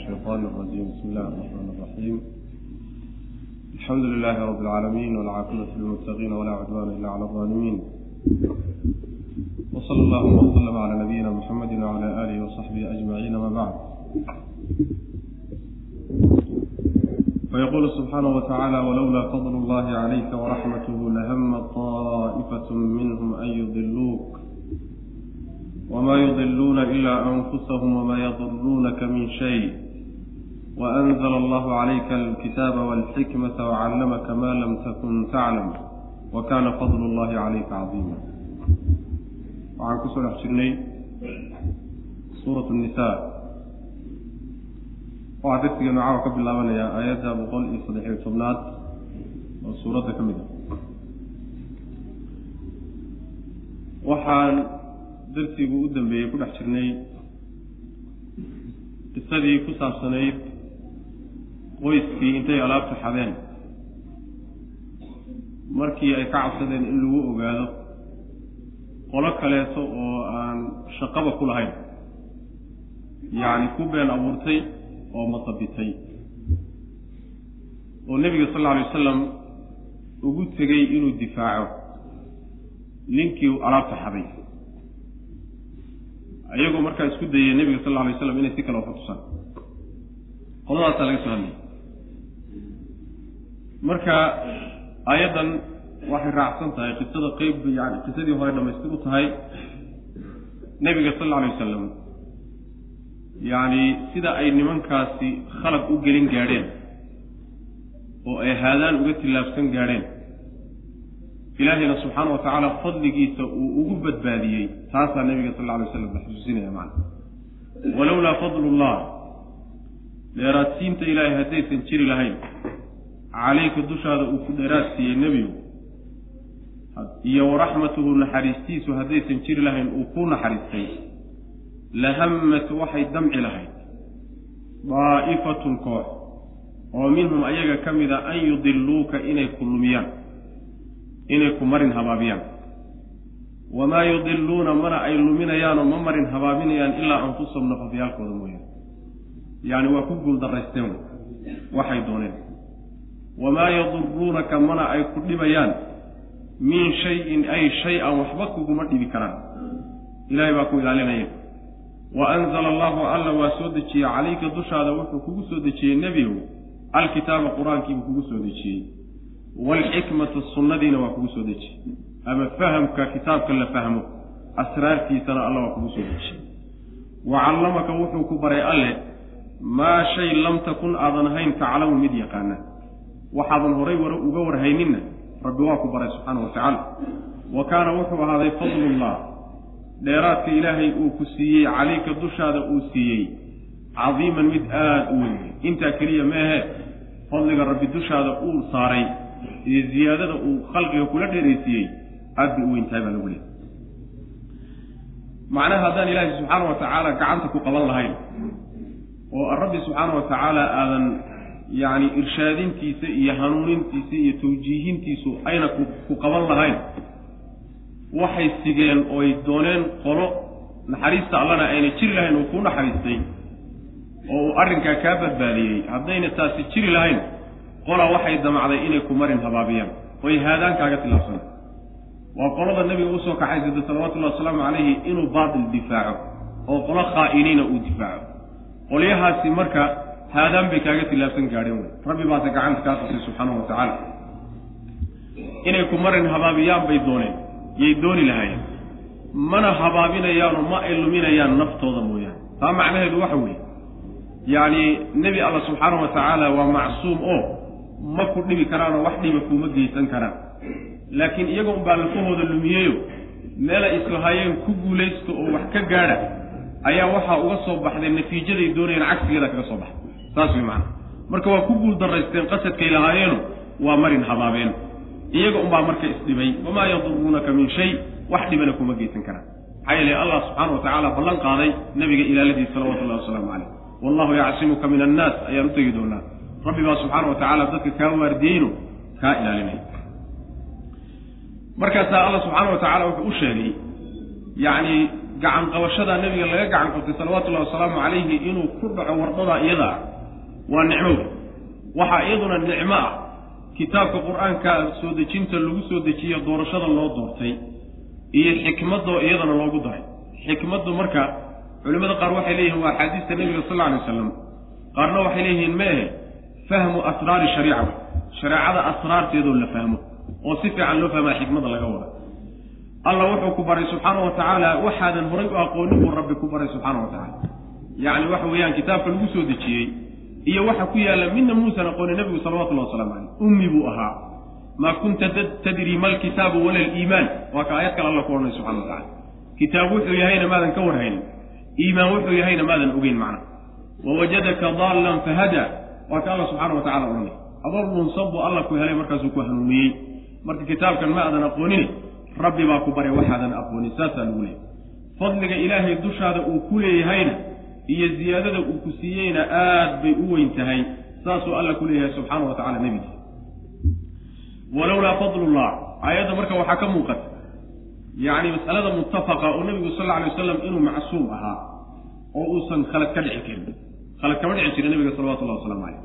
الشيطان الرجيم بسم الله الرحمن الرحيم الحمد لله رب العالمين والعاقبة للمتقين ولا عدوان إلا على الظالمين وصلى الله وسلم على نبينا محمد وعلى آله وصحبه أجمعين ما بعد فيقول سبحانه وتعالى ولولا فضل الله عليك ورحمته لهم طائفة منهم أن يضلوك وما يضلون إلا أنفسهم وما يضرونك من شيء وأنزل الله عليك الكتاب والحكمة وعلمك ما لم تكن تعلم وكان فضل الله عليك عظيما وعن كسر حشرني سورة النساء waxaa darsiga noocawa ka bilaabanayaa aayadda boqol iyo saddexiyo tobnaad oo suuradda ka mid a waxaan darsigu u dambeeyey ku dhex jirnay qisadii ku saabsanayd qoyskii intay alaabta xadeen. Markii ay ka cabsadeen in lagu ogaado qolo kaleeto oo aan shaqaba ku lahayn. Yacni ku been abuurtay oo masabitay oo nebiga sal alla alay wasalam ugu tegey inuu difaaco. Ninkii alaabta xaday. Iyagoo markaa isku dayay nebiga sal alla alay waslam inay si kale wax tusaan qoladaasaa laga soo hadlayay marka aayaddan waxay raacsan tahay qisada qeyb yani qisadii hore dhamaystir u tahay nebiga sal alla alay wasalam yacni sida ay nimankaasi khalad u gelin gaadheen oo ay haadaan uga tillaabsan gaadheen ilaahayna subxaana wa tacaala fadligiisa uu ugu badbaadiyey taasaa nebiga sal alla alay waslam la xusuusinaya macana walowlaa fadlullah dheeraadsiinta ilaahay haddaysan jiri lahayn calayka dushaada uu ku dheeraad siiyey nebigu iyo waraxmatuhu naxariistiisu haddaysan jiri lahayn uu ku naxariistay lahammat waxay damci lahayd daa'ifatun koox oo minhum ayaga ka mida an yudiluuka inay ku lumiyaan inay ku marin habaabiyaan. Wamaa yudiluuna mana ay luminayaanoo ma marin habaabinayaan ilaa anfusahum nafafyaalkooda mooyaane. Yacni waa ku guuldaraysteen waxay dooneen wamaa yaduruunaka mana ay ku dhibayaan min shayin ay shay-an waxba kuguma dhibi karaan ilahay baa ku ilaalinaya wa anzala allahu alla waa soo dejiyey calayka dushaada wuxuu kugu soo dejiyey nebigu alkitaaba qur'aankiibuu kugu soo dejiyey waalxikmata sunnadiina waa kugu soo dejiyey ama fahamka kitaabka la fahmo asraartiisana alla waa kugu soo dejiyey wa callamaka wuxuu ku baray alle maa shay lam takun aadan ahayn taclamu mid yaqaana waxaadan horay war uga warhayninna rabbi waa ku baray subxaana wa tacaala. Wa kaana wuxuu ahaaday fadlullah dheeraadka ilaahay uu ku siiyey calayka dushaada uu siiyey cadiiman mid aada u weyn. Intaa keliya meehe fadliga rabbi dushaada uu saaray iyo ziyaadada uu khalqiga kula dheeraysiiyey aad bay u weyn tahay baa lagu leeyay macnaha haddaan ilaahay subxaana wa tacaala gacanta ku qaban lahayn oo rabbi subxaana wa tacaala aadan yacni irshaadintiisa iyo hanuunintiisa iyo tawjiihintiisu ayna ku qaban lahayn. Waxay sigeen ooy dooneen qolo naxariista allana ayna jiri lahayn uu kuu naxariistay oo uu arrinkaa kaa badbaadiyey. Haddayna taasi jiri lahayn qola waxay damacday inay ku marin habaabiyaan. Oy haadaan kaaga tilaabsan. Waa qolada nebiga u soo kaxaysada salawatullahi wasalaamu calayhi inuu baatil difaaco oo qolo khaa'iniina uu difaaco. Qolyahaasi marka haadaan bay kaaga tilaabsan gaadheen wey rabbi baase gacanta kaa tusay subxaanahu wa tacaala inay ku marin habaabiyaan bay dooneen yay dooni lahaayeen mana habaabinayaanoo ma ay luminayaan naftooda mooyaane taa macnaheedu waxa weeye yacni nebi alla subxaanahu wa tacaala waa macsuum oo ma ku dhibi karaanoo wax dhiba kuuma geysan karaan laakiin iyaga unbaa lafahooda lumiyeyo meelay islahaayeen ku guulaysto oo wax ka gaadha ayaa waxaa uga soo baxday natiijaday doonayeen cagsigeeda kaga soo baxday saas way macana marka waa ku guul daraysteen qasadkay lahaayeeno waa marin habaabeen. Iyaga unbaa marka isdhibay wamaa yaduruunaka min shay. Wax dhibana kuma geysan karaan. Maxaa yeele allah subxaana wa tacaala ballan qaaday nabiga ilaaladiisa salawatullahi wasalaamu caleyh wallahu yacsimuka min annaas ayaan u tegi doonaa. Rabbi baa subxaana wa tacaala dadka kaa waardiyeyno kaa ilaalinay. Markaasaa alla subxaana wa tacala wuxuu u sheegay yacni gacan qabashadaa nebiga laga gacan qabtay salawatullahi wasalaamu calayhi inuu ku dhaco wardadaa iyadaa waa nicmo waxaa iyaduna nicmo ah. Kitaabka qur'aanka soo dejinta lagu soo dejiyo doorashada loo doortay iyo xikmadoo iyadana loogu daray. Xikmaddu marka culimmada qaar waxay leeyihiin waa axaadiista nebiga sal alay wasalam qaarna waxay leeyihiin meehe fahmu asraari shariica. Shareecada asraarteedoo la fahmo oo si fiican loo fahmaa xikmada laga wada. Alla wuxuu ku baray subxaana wa tacaala waxaadan horay u aqoonin buu rabbi ku baray subxaana wa tacaala. Yacni waxa weeyaan kitaabka lagu soo dejiyey iyo waxa ku yaalla midna muusan aqoonin nebigu salawatullahi wasalaamu caleyh ummi buu ahaa. Maa kunta tadri ma alkitaabu wala aliimaan waa ka aayad kale alla ku odhanay subxana wa tacala kitaab wuxuu yahayna maadan ka warhaynin. Iimaan wuxuu yahayna maadan ogeyn macna. Wawajadaka daallan fahadaa waa ka alla subxaana wa tacala odhanay adoo dhunsan buu alla ku helay markaasuu ku hanuuniyey. Marka kitaabkan ma aadan aqoonin rabbi baa ku baray waxaadan aqoonin saasaa lagu leeyahy fadliga ilaahay dushaada uu ku leeyahayna iyo ziyaadada uu ku siiyeyna aad bay u weyn tahay saasuu alla ku leeyahay subxaana wa tacala nebigiisa walowlaa fadlullah aayadda marka waxaa ka muuqata yacni mas'alada muttafaqa oo nebigu sal alla alay wasalam inuu macsuum ahaa oo uusan khalad ka dhici karin khalad kama dhici jirin nebiga salawatullahi waslamu caleyh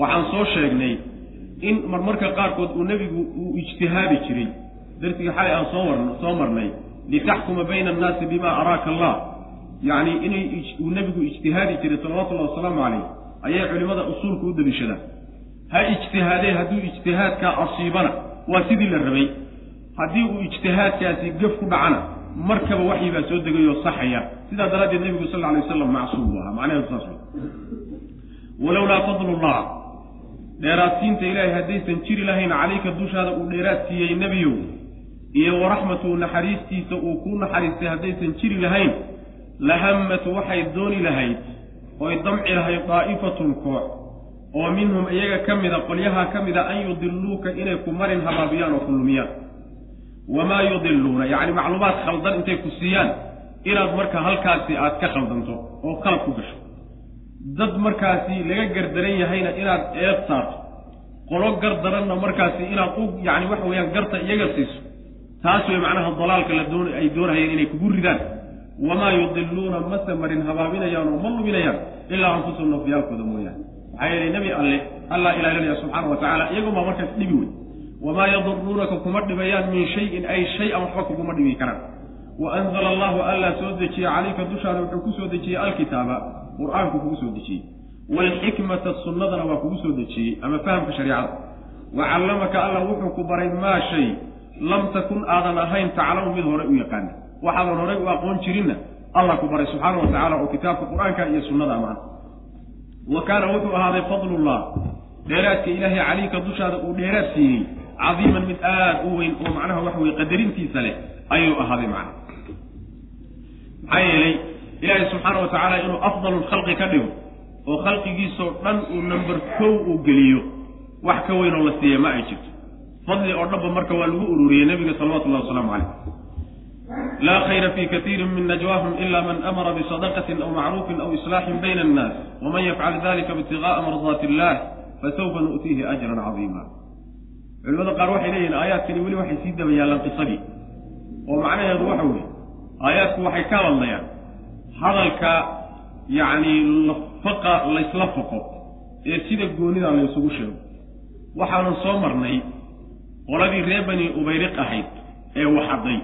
waxaan soo sheegnay in marmarka qaarkood uu nebigu uu ijtihaadi jiray darsigii xalay aan soo war soo marnay litaxkuma bayna annaasi bima araaka allah yacni inay uu nebigu ijtihaadi jiray salawatullahi wasalaamu caleyh ayay culimmada usuulka u daliishadaan ha ijtihaadee hadduu ijtihaadkaa asiibana waa sidii la rabay. Haddii uu ijtihaadkaasi gaf ku dhacana markaba waxyi baa soo degayoo saxaya. Sidaa daraaddeed nebigu sal alay wasalam macsuum buu ahaa macnaheedu saas walowlaa fadlullah dheeraadsiinta ilaahay haddaysan jiri lahayn calayka dushaada uu dheeraad siiyey nebiyow iyo waraxmatu naxariistiisa uu kuu naxariistay haddaysan jiri lahayn lahammatu waxay dooni lahayd oy damci lahayd daa'ifatun koox oo minhum iyaga ka mida qolyaha ka mida an yudiluuka inay ku marin habaabiyaan oo ku lumiyaan. Wamaa yudiluuna yacni macluumaad khaldan intay ku siiyaan inaad marka halkaasi aad ka khaldanto oo qalab ku gasho. Dad markaasi laga gardaran yahayna inaad eed saarto qolo gardaranna markaasi inaad u yacni waxa weeyaan garta iyaga siiso taas way macnaha dalaalka la doon ay doonahayeen inay kugu ridaan wamaa yudiluuna mase marin habaabinayaan oo ma luminayaan ilaa anfusahum nafyaalkooda mooyaane maxaa yeelay nebi alle allaa ilaalinaya subxaana wa tacala iyagumaa markaas dhibi wey wamaa yaduruunaka kuma dhibayaan min shayin ay shay-an waxba kuguma dhibi karaan wa anzala allahu allaa soo dejiye calayka dushaada wuxuu ku soo dejiyey alkitaaba qur'aanku kugu soo dejiyey waalxikmata sunnadana waa kugu soo dejiyey ama fahamka shariicada wa callamaka alla wuxuu ku baray maa shay lam takun aadan ahayn taclamu mid hore u yaqaana waxaadan horey u aqoon jirinna allah ku baray subxaana wa tacala oo kitaabka qur'aanka iyo sunnada amaha wa kaana wuxuu ahaaday fadlullah. Dheeraadka ilaahay calayka dushaada uu dheeraad siiyey cadiiman mid aad u weyn oo macnaha waxa weye qadarintiisa leh ayuu ahaaday macna maxaa yeelay ilaahay subxaana wa tacaala inuu afdalu lkhalqi ka dhigo oo khalqigiisoo dhan uu number kow uu geliyo wax ka weyn oo la siiya ma ay jirto. Fadli oo dhanba marka waa lagu ururiyey nebiga salawatullahi wasalaamu calayh laa khayra fii katiirin min najwaahum ila man amara bisadaqatin aw macruufin aw islaaxin bayna annaas waman yafcal dalika ibtigaaa mardaati illah fasawfa nu'tiihi ajran cadiima culimada qaar waxay leeyihiin aayaadkani weli waxay sii daba yaallaan qisadii oo macnaheedu waxa weeye aayaadku waxay ka hadlayaan hadalka yacni lafaqa laysla faqo ee sida goonida laysugu sheego waxaanan soo marnay qoladii reer bani ubayriq ahayd ee waxadday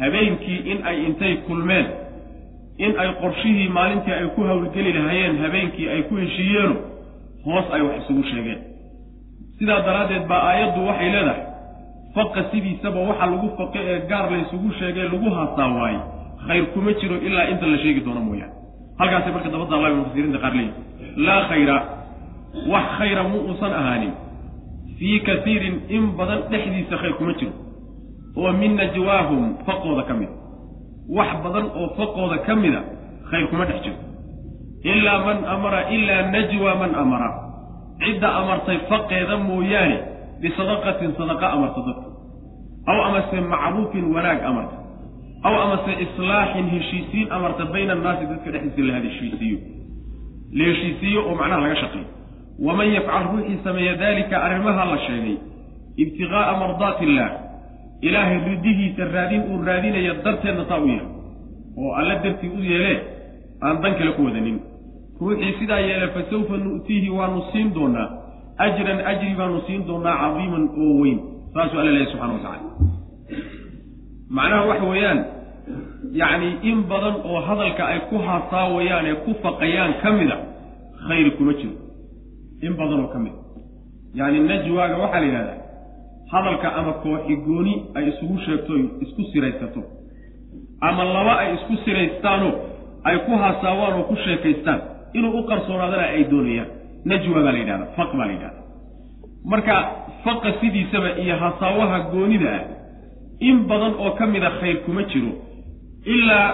habeenkii in ay intay kulmeen in ay qorshihii maalintii ay ku howlgeli lahaayeen habeenkii ay ku heshiiyeeno hoos ay wax isugu sheegeen. Sidaa daraaddeed baa aayaddu waxay leedahay faqa sidiisaba waxa lagu faqe ee gaar laysugu sheegee lagu haasaa waaye khayr kuma jiro ilaa inta la sheegi doono mooyaane. Halkaasay marka dabadda allah mufasiriinta qaar leeyihi laa khayra wax khayra mu uusan ahaanin. Fii kasiirin in badan dhexdiisa khayr kuma jiro oo min najwaahum faqooda ka mida wax badan oo faqooda ka mida khayr kuma dhex jiro. Ilaa man amara ilaa najwa man amara. Cidda amartay faqeeda mooyaane bisadaqatin sadaqa amarta dadka. Aw amase macruufin wanaag amarta. Aw amase islaaxin heshiisiin amarta bayna annaasi dadka dhexdiisa la heshiisiiyo la heshiisiiyo oo macnaha laga shaqeeyo. Waman yafcal ruuxii sameeya daalika arrimaha la sheegay ibtiqaa'a mardaati illaah ilaahay ridihiisa raadin uu raadinaya darteedna taa u yahay oo alla dartii u yeelee aan dan kale ku wadanin. Ruuxii sidaa yeele fa sawfa nu'tiihi waanu siin doonaa. Ajran ajri baanu siin doonaa cadiiman oo weyn. Saasuu alla leehay subxana wa tacala macnaha waxa weeyaan yacni in badan oo hadalka ay ku hasaawayaan ee ku faqayaan ka mida khayr kuma jiro. In badan oo ka mid yacni najwaaga waxaa la yidhahdaa hadalka ama kooxi gooni ay isugu sheegto isku siraysato. Ama laba ay isku siraystaanoo ay ku hasaawaan oo ku sheekaystaan. Inuu u qarsoonaadana ay doonayaan. Najwa baa la yidhahda faq baa la yidhahda marka faqa sidiisaba iyo hasaawaha goonida ah in badan oo ka mida khayr kuma jiro. Ilaa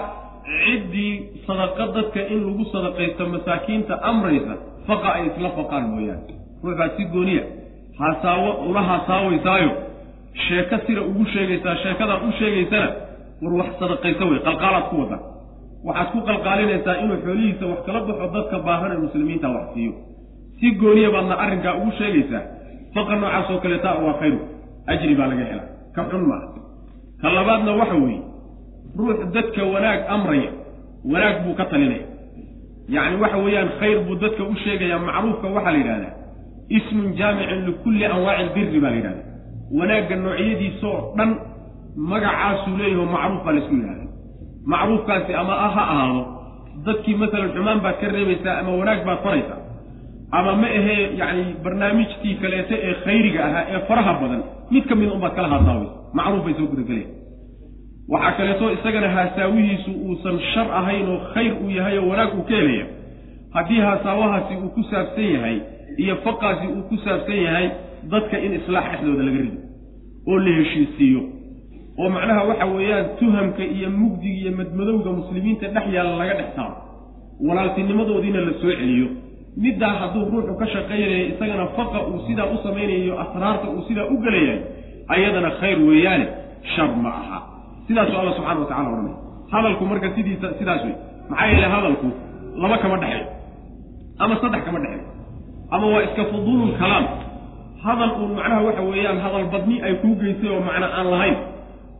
ciddii sadaqa dadka in lagu sadaqaysto masaakiinta amraysa faqa ay isla faqaan mooyaane. Ruuxbaa si gooniya hasaawo ula hasaawaysaayo sheeko sira ugu sheegaysaa sheekadaad u sheegaysana war wax sadaqaysa wey qalqaalaad ku wada. Waxaad ku qalqaalinaysaa inuu xoolihiisa wax kala baxo dadka baahan ee muslimiinta wax siiyo. Si gooniya baadna arrinkaa ugu sheegaysaa faqa noocaas oo kaleeta waa khayru. Ajri baa laga helaa. Ka xun maaha. Ka labaadna waxa weeye ruux dadka wanaag amraya wanaag buu ka talinaya. Yacni waxa weeyaan khayr buu dadka u sheegayaa macruufka waxaa la yidhahdaa ismun jaamicin likulli anwaaci albiri baa la yidhahda wanaagga noocyadiisaoo dhan magacaasuu leeyaho macruuf baa la isku yidhahda macruufkaasi ama ah ha ahaado dadkii masalan xumaan baad ka reebaysaa ama wanaag baad faraysaa ama ma ahee yacni barnaamijtii kaleete ee khayriga ahaa ee faraha badan mid ka mida unbaad kala haasaabaysa macruuf bay soo gudagelaya waxaa kaleeto isagana haasaawihiisu uusan shar ahayn oo khayr uu yahay oo wanaag uu ka helaya haddii haasaawahaasi uu ku saabsan yahay iyo faqaasi uu ku saabsan yahay dadka in islaax dhexdooda laga rido oo la heshiisiiyo. Oo macnaha waxa weeyaan tuhamka iyo mugdiga iyo madmadowga muslimiinta dhex yaalla laga dhex saaro. Walaaltinimadoodiina la soo celiyo. Middaa hadduu ruuxu ka shaqaynayo isagana faqa uu sidaa u samaynayo asraarta uu sidaa u gelayahay ayadana khayr weeyaane shar ma aha. Sidaasuu alla subxana wa tacala odhanay hadalku marka sidiisa sidaas wey maxaa yeele hadalku laba kama dhexeeyo ama saddex kama dhexeeyo ama waa iska fuduulul kalaam. Hadal uun macnaha waxa weeyaan hadal badni ay kuu geysay oo macna aan lahayn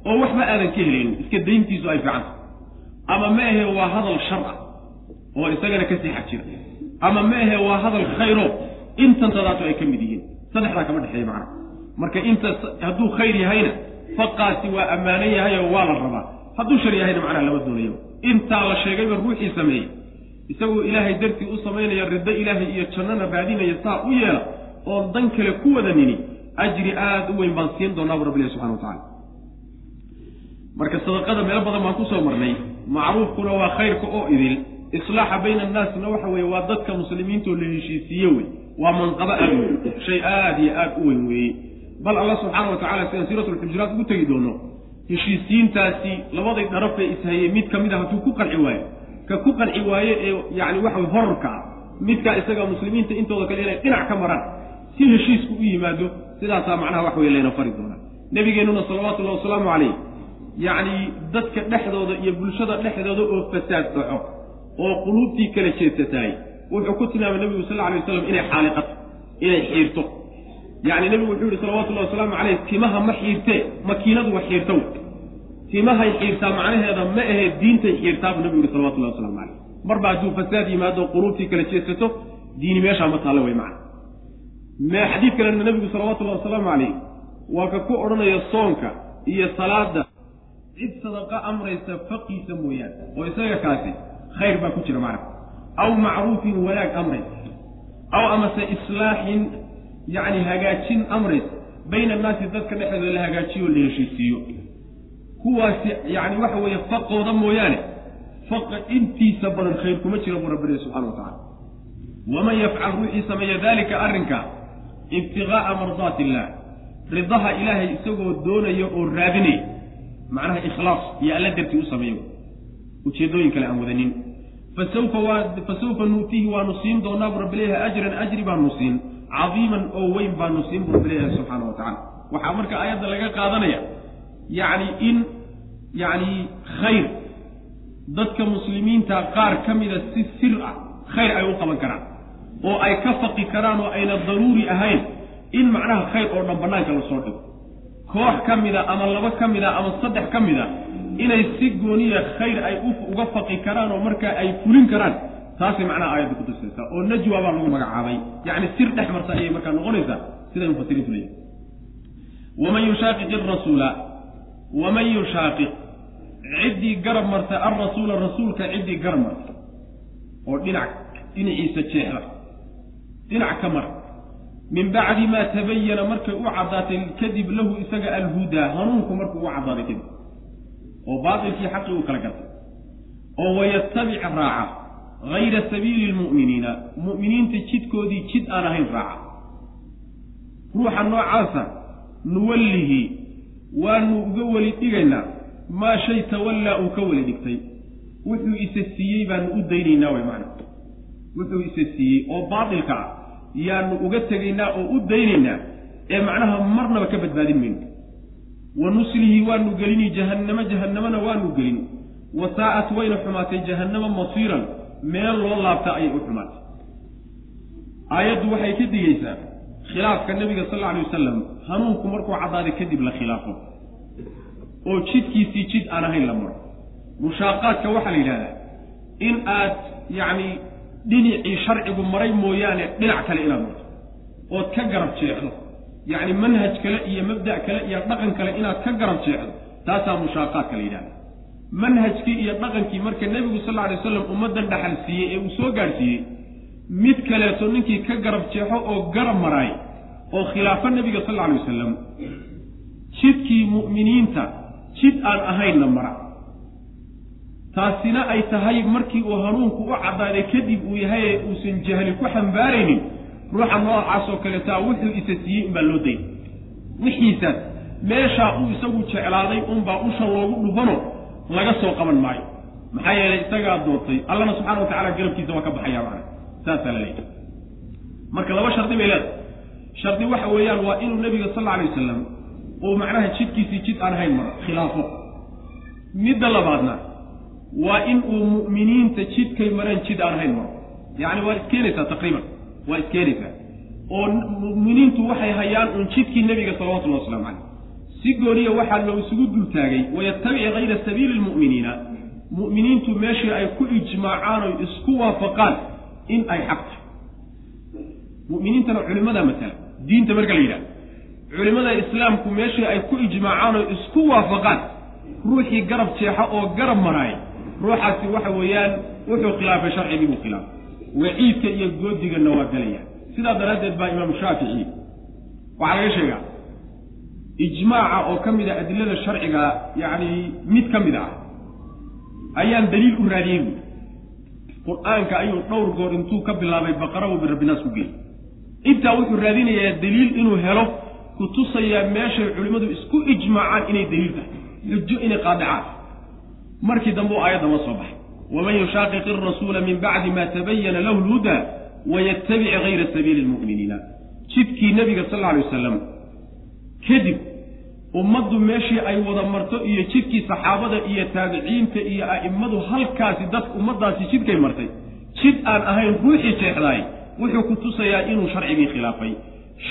oo waxba aadan ka helaynin iska dayntiisu ay fiicanta ama ma ahe waa hadal shar ah oo isagana ka sii xag jira. Ama ma ahe waa hadal khayro intantadaatu ay ka mid yihiin. Saddexdaa kama dhexeeya macnaha marka inta hadduu khayr yahayna faqaasi waa ammaanan yahay oo waa la rabaa. Hadduu shar yahayna macnaha lama doonayo. Intaa la sheegayba ruuxii sameeyey isagoo ilaahay dartii u samaynaya riddo ilaahay iyo jannana raadinaya saa u yeela oon dan kale ku wadanini ajri aada u weyn baan siin doonaa bu rabbilahi subxana wa tacala marka sadaqada meelo badan baan ku soo marnay. Macruufkuna waa khayrka oo idil. Islaaxa bayna annaasna waxa weeye waa dadka muslimiintoo la heshiisiiye wey. Waa manqabo aada weyn. Shay aada iyo aada u weyn weeye. Bal allah subxaana wa tacala sidaan siiratulxujuraat ugu tegi doono heshiisiintaasi labaday dharafee ishayey mid ka mid a hadduu ku qanci waayo ka ku qanci waaye ee yacni waxa horarka ah midkaa isaga muslimiinta intooda kale inay dhinac ka maraan si heshiisku u yimaado sidaasaa macnaha wax weye layna fari doonaa. Nebigeennuna salawatullahi wasalaamu calayh yacni dadka dhexdooda iyo bulshada dhexdooda oo fasaad dhaco oo quluubtii kala jeedsataay wuxuu ku tilmaamay nebigu sal alay waslam inay xaaliqato inay xiirto. Yacni nebigu wuxuu yihi salawatullahi wasalaamu caleyh timaha ma xiirtee makiinadu wa xiirto timahay xiirtaa macnaheeda ma ahee diintay xiirtaa buu nebigu yihi salawatullahi waslamu caleyh marba hadduu fasaad yimaado quluubtii kala jeedsato diini meeshaa ma taalla wey macna. Me xadiid kalena nebigu salawatullahi wasalaamu caleyh waa ka ku odhanaya soonka iyo salaada cid sadaqa amraysa faqiisa mooyaane oo isaga kaasi khayr baa ku jira macna aw macruufin wanaag amraysa aw amase islaaxin yacni hagaajin amraysa bayna annaasi dadka dhexdooda la hagaajiyo la heshiisiiyo kuwaasi yacni waxa weeye faqooda mooyaane. Faqa intiisa badan khayr kuma jira buu rabbi lehi subxana wa tacala waman yafcal ruuxii sameeya daalika arrinka ibtiqaa'a mardaati illaah ridaha ilaahay isagoo doonaya oo raadinaya macnaha ikhlaas iyo alla dartii u sameeyo. Ujeeddooyin kale aan wadanin. Fasawfa waa fasawfa nuutiihi waanu siin doonaa buu rabbi leeyahay ajran ajri baanu siin cadiiman oo weyn baanu siin buu rabbi leeyahay subxaana wa tacala waxaa marka aayadda laga qaadanaya yacni in yacni khayr. Dadka muslimiinta qaar ka mida si sir ah khayr ay u qaban karaan. Oo ay ka faqi karaan oo ayna daruuri ahayn in macnaha khayr oo dhan bannaanka la soo dhigo. Koox ka mida ama laba ka mida ama saddex ka mida inay si gooniya khayr ay uga faqi karaan oo markaa ay fulin karaan taasay macnaha aayadda kutusaysaa oo najwa baa lagu magacaabay. Yacni sir dhex marta ayay markaa noqonaysaa siday mufasiriintu leeyihiin waman yushaaqiq arasuula waman yushaaqiq ciddii garab marta alrasuula rasuulka ciddii garab marta oo dhinac dhinaciisa jeexda dhinac ka mar min bacdi maa tabayana markay u caddaatay kadib lahu isaga alhudaa hanuunku markuu u caddaaday kadib oo baatilkii xaqii uu kala gartay oo wayattabic raaca hayra sabiili lmu'miniina mu'miniinta jidkoodii jid aan ahayn raaca ruuxa noocaasa nuwallihi waanu uga weli dhigaynaa maa shay tawallaa uu ka weli dhigtay. Wuxuu isa siiyey baanu u daynaynaa way macna. Wuxuu isa siiyey oo baatilka ah yaanu uga tegaynaa oo u daynaynaa ee macnaha marnaba ka badbaadin mayno. Wa nuslihi waanu gelini jahannamo jahannamana waanu gelin. Wa saa'at wayna xumaatay jahannama masiiran meel loo laabta ayay u xumaatay. Aayaddu waxay ka digaysaa khilaafka nebiga sal alay wasalam hanuunku markuu caddaaday kadib la khilaafo. Oo jidkiisii jid aan ahayn la maro. Mushaaqaadka waxaa la yidhahdaa in aad yacni dhinacii sharcigu maray mooyaane dhinac kale inaad marto. Ood ka garab jeexdo. Yacni manhaj kale iyo mabda' kale iyo dhaqan kale inaad ka garab jeexdo. Taasaa mushaaqaadka la yidhahda manhajkii iyo dhaqankii marka nebigu sal alay wasalam ummaddan dhaxal siiyey ee uu soo gaadhsiiyey mid kaleeto ninkii ka garab jeexo oo garab maraay oo khilaafo nebiga sal alla alay wasalam jidkii mu'miniinta jid aan ahaynna mara. Taasina ay tahay markii uu hanuunku u caddaaday kadib uu yahay ee uusan jahli ku xambaaraynin ruuxa noocaasoo kaleetaa wuxuu isa siiyey unbaa loo dayay wixiisaas meeshaa uu isagu jeclaaday unbaa usha loogu dhufano laga soo qaban maayo. Maxaa yeelay isagaa doortay allana subxana wa tacala garabkiisa waa ka baxaya macana saasaa la leeyahy marka laba shardi bay leedahay. Shardi waxa weeyaan waa inuu nebiga sal alla alay wasalam uu macnaha jidkiisii jid aan ahayn maro khilaafo. Midda labaadna waa in uu mu'miniinta jidkay mareen jid aan ahayn maro yacni waa iskeenaysaa taqriiban waa iskeenaysaa oo mu'miniintu waxay hayaan uun jidkii nebiga salawatullahi waslamu caleyh si gooniya waxaa loo isugu dultaagay wayattabici hayra sabiili lmu'miniina mu'miniintu meeshii ay ku ijmaacaan oy isku waafaqaan in ay xaq tahay. Mu'miniintana culimada matala diinta marka la yidhahdo culimmada islaamku meeshii ay ku ijmaacaan oo isku waafaqaan ruuxii garab jeexa oo garab maraay ruuxaasi waxa weeyaan wuxuu khilaafay sharcigii buu khilaafay. Waciidka iyo goodiganna waa galaya sidaa daraaddeed baa imaamu shaafici waxaa laga sheegaa ijmaaca oo ka mid a adilada sharciga yacni mid ka mid ah ayaan daliil u raadiyey buui qur'aanka ayuu dhowr goor intuu ka bilaabay baqara buu birabbinaas ku geeyey intaa wuxuu raadinayaa daliil inuu helo ku tusayaa meeshay culimmadu isku ijmaacaan inay daliil tahay. Xujo inay qaadicaan. Markii dambe u aayaddan la soo baxay. Waman yushaaqiq irasuula min bacdi ma tabayana lahu lhudaa wayattabic hayra sabiili lmu'miniina jidkii nebiga sal alla alay wasalam kadib ummaddu meeshii ay wada marto iyo jidkii saxaabada iyo taabiciinta iyo a'immadu halkaasi dad ummaddaasi jidkay martay. Jid aan ahayn ruuxii jeexdaay wuxuu ku tusayaa inuu sharcigii khilaafay.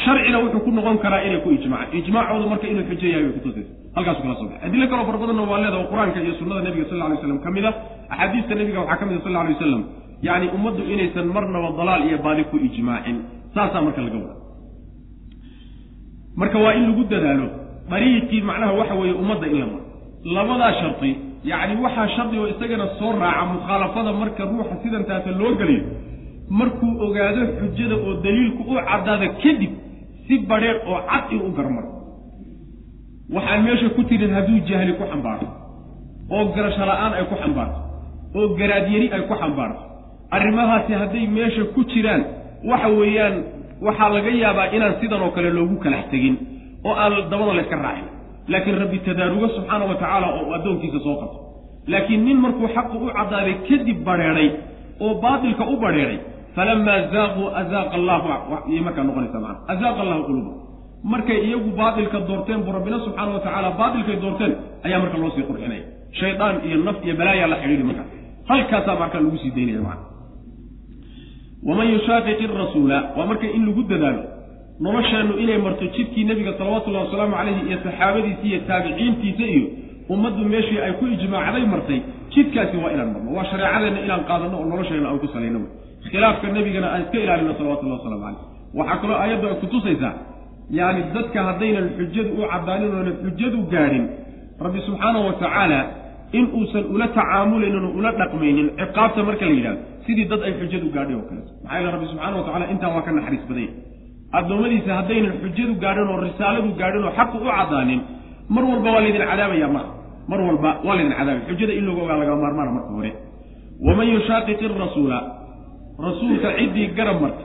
Sharcina wuxuu ku noqon karaa inay ku ijmacaan ijmaacoodu marka inuu xujo yahay bay kutusaysa halkaasu kala soo baxay adilo kaloo fara badanna waa leeda oo qur'aanka iyo sunnada nebiga sal lla lay slam ka mid a axaadiista nebiga waxaa ka mid a sal lla alay wasalam yacni ummaddu inaysan marnaba dalaal iyo baadi ku ijmaacin. Saasaa marka laga wada marka waa in lagu dadaalo dariiqii macnaha waxa weeye ummadda in la maro labadaa shardi yacni waxaa shardi oo isagana soo raaca mukhaalafada marka ruuxa sidantaasa loo geliyo markuu ogaado xujada oo daliilku u caddaada kadib si badheer oo cad in u garmaro waxaan meesha ku tirin hadduu jahli ku xambaarto oo garasho la'aan ay ku xambaarto oo garaadyari ay ku xambaarto arrimahaasi hadday meesha ku jiraan waxa weeyaan waxaa laga yaabaa inaan sidan oo kale loogu kalax tegin oo aan dabada layska raacin. Laakiin rabbi tadaarugo subxaana wa tacaala oo addoonkiisa soo qabto. Laakiin nin markuu xaqu u caddaaday kadib badheedhay oo baatilka u badheedhay falamaa zaaquu azaaqa allahu yay markaa noqonaysa maana azaaqa allahu quluuba markay iyagu baatilka doorteen buu rabbina subxaana wa tacaala baatilkay doorteen ayaa marka loo sii qurxinaya. Shaydaan iyo naf iyo balaayaa la xidhiiri markaa. Halkaasaa markaa lagu sii daynaya macana waman yushaaqiq irasuula waa marka in lagu dadaalo nolosheennu inay marto jidkii nebiga salawatullahi wasalaamu calayhi iyo saxaabadiisa iyo taabiciintiisa iyo ummaddu meeshii ay ku ijmaacday martay jidkaasi waa inaan marno. Waa shareecadeenna inaan qaadanno oo nolosheenna aan ku salayno khilaafka nebigana aan iska ilaalino salawatullahi waslamu caleyh waxaa kaloo aayaddu ay kutusaysaa yaani dadka haddaynan xujadu u caddaanin oonan xujadu gaadhin rabbi subxaanahu wa tacaala in uusan ula tacaamulaynin oo ula dhaqmaynin ciqaabta marka la yidhahdo sidii dad ay xujadu gaadhay oo kaleeto maxaa yeele rabbi subxaana wa tacala intaa waa ka naxariis badanya addoommadiisa haddaynan xujadu gaadhin oo risaaladu gaadhin oo xaqu u caddaanin mar walba waa laydin cadaabaya ma mar walba waa laydin cadaabaya xujada in lagu ogaa laga maarmaana marka hore. Waman yushaaqiqi rasuula rasuulka ciddii garab marta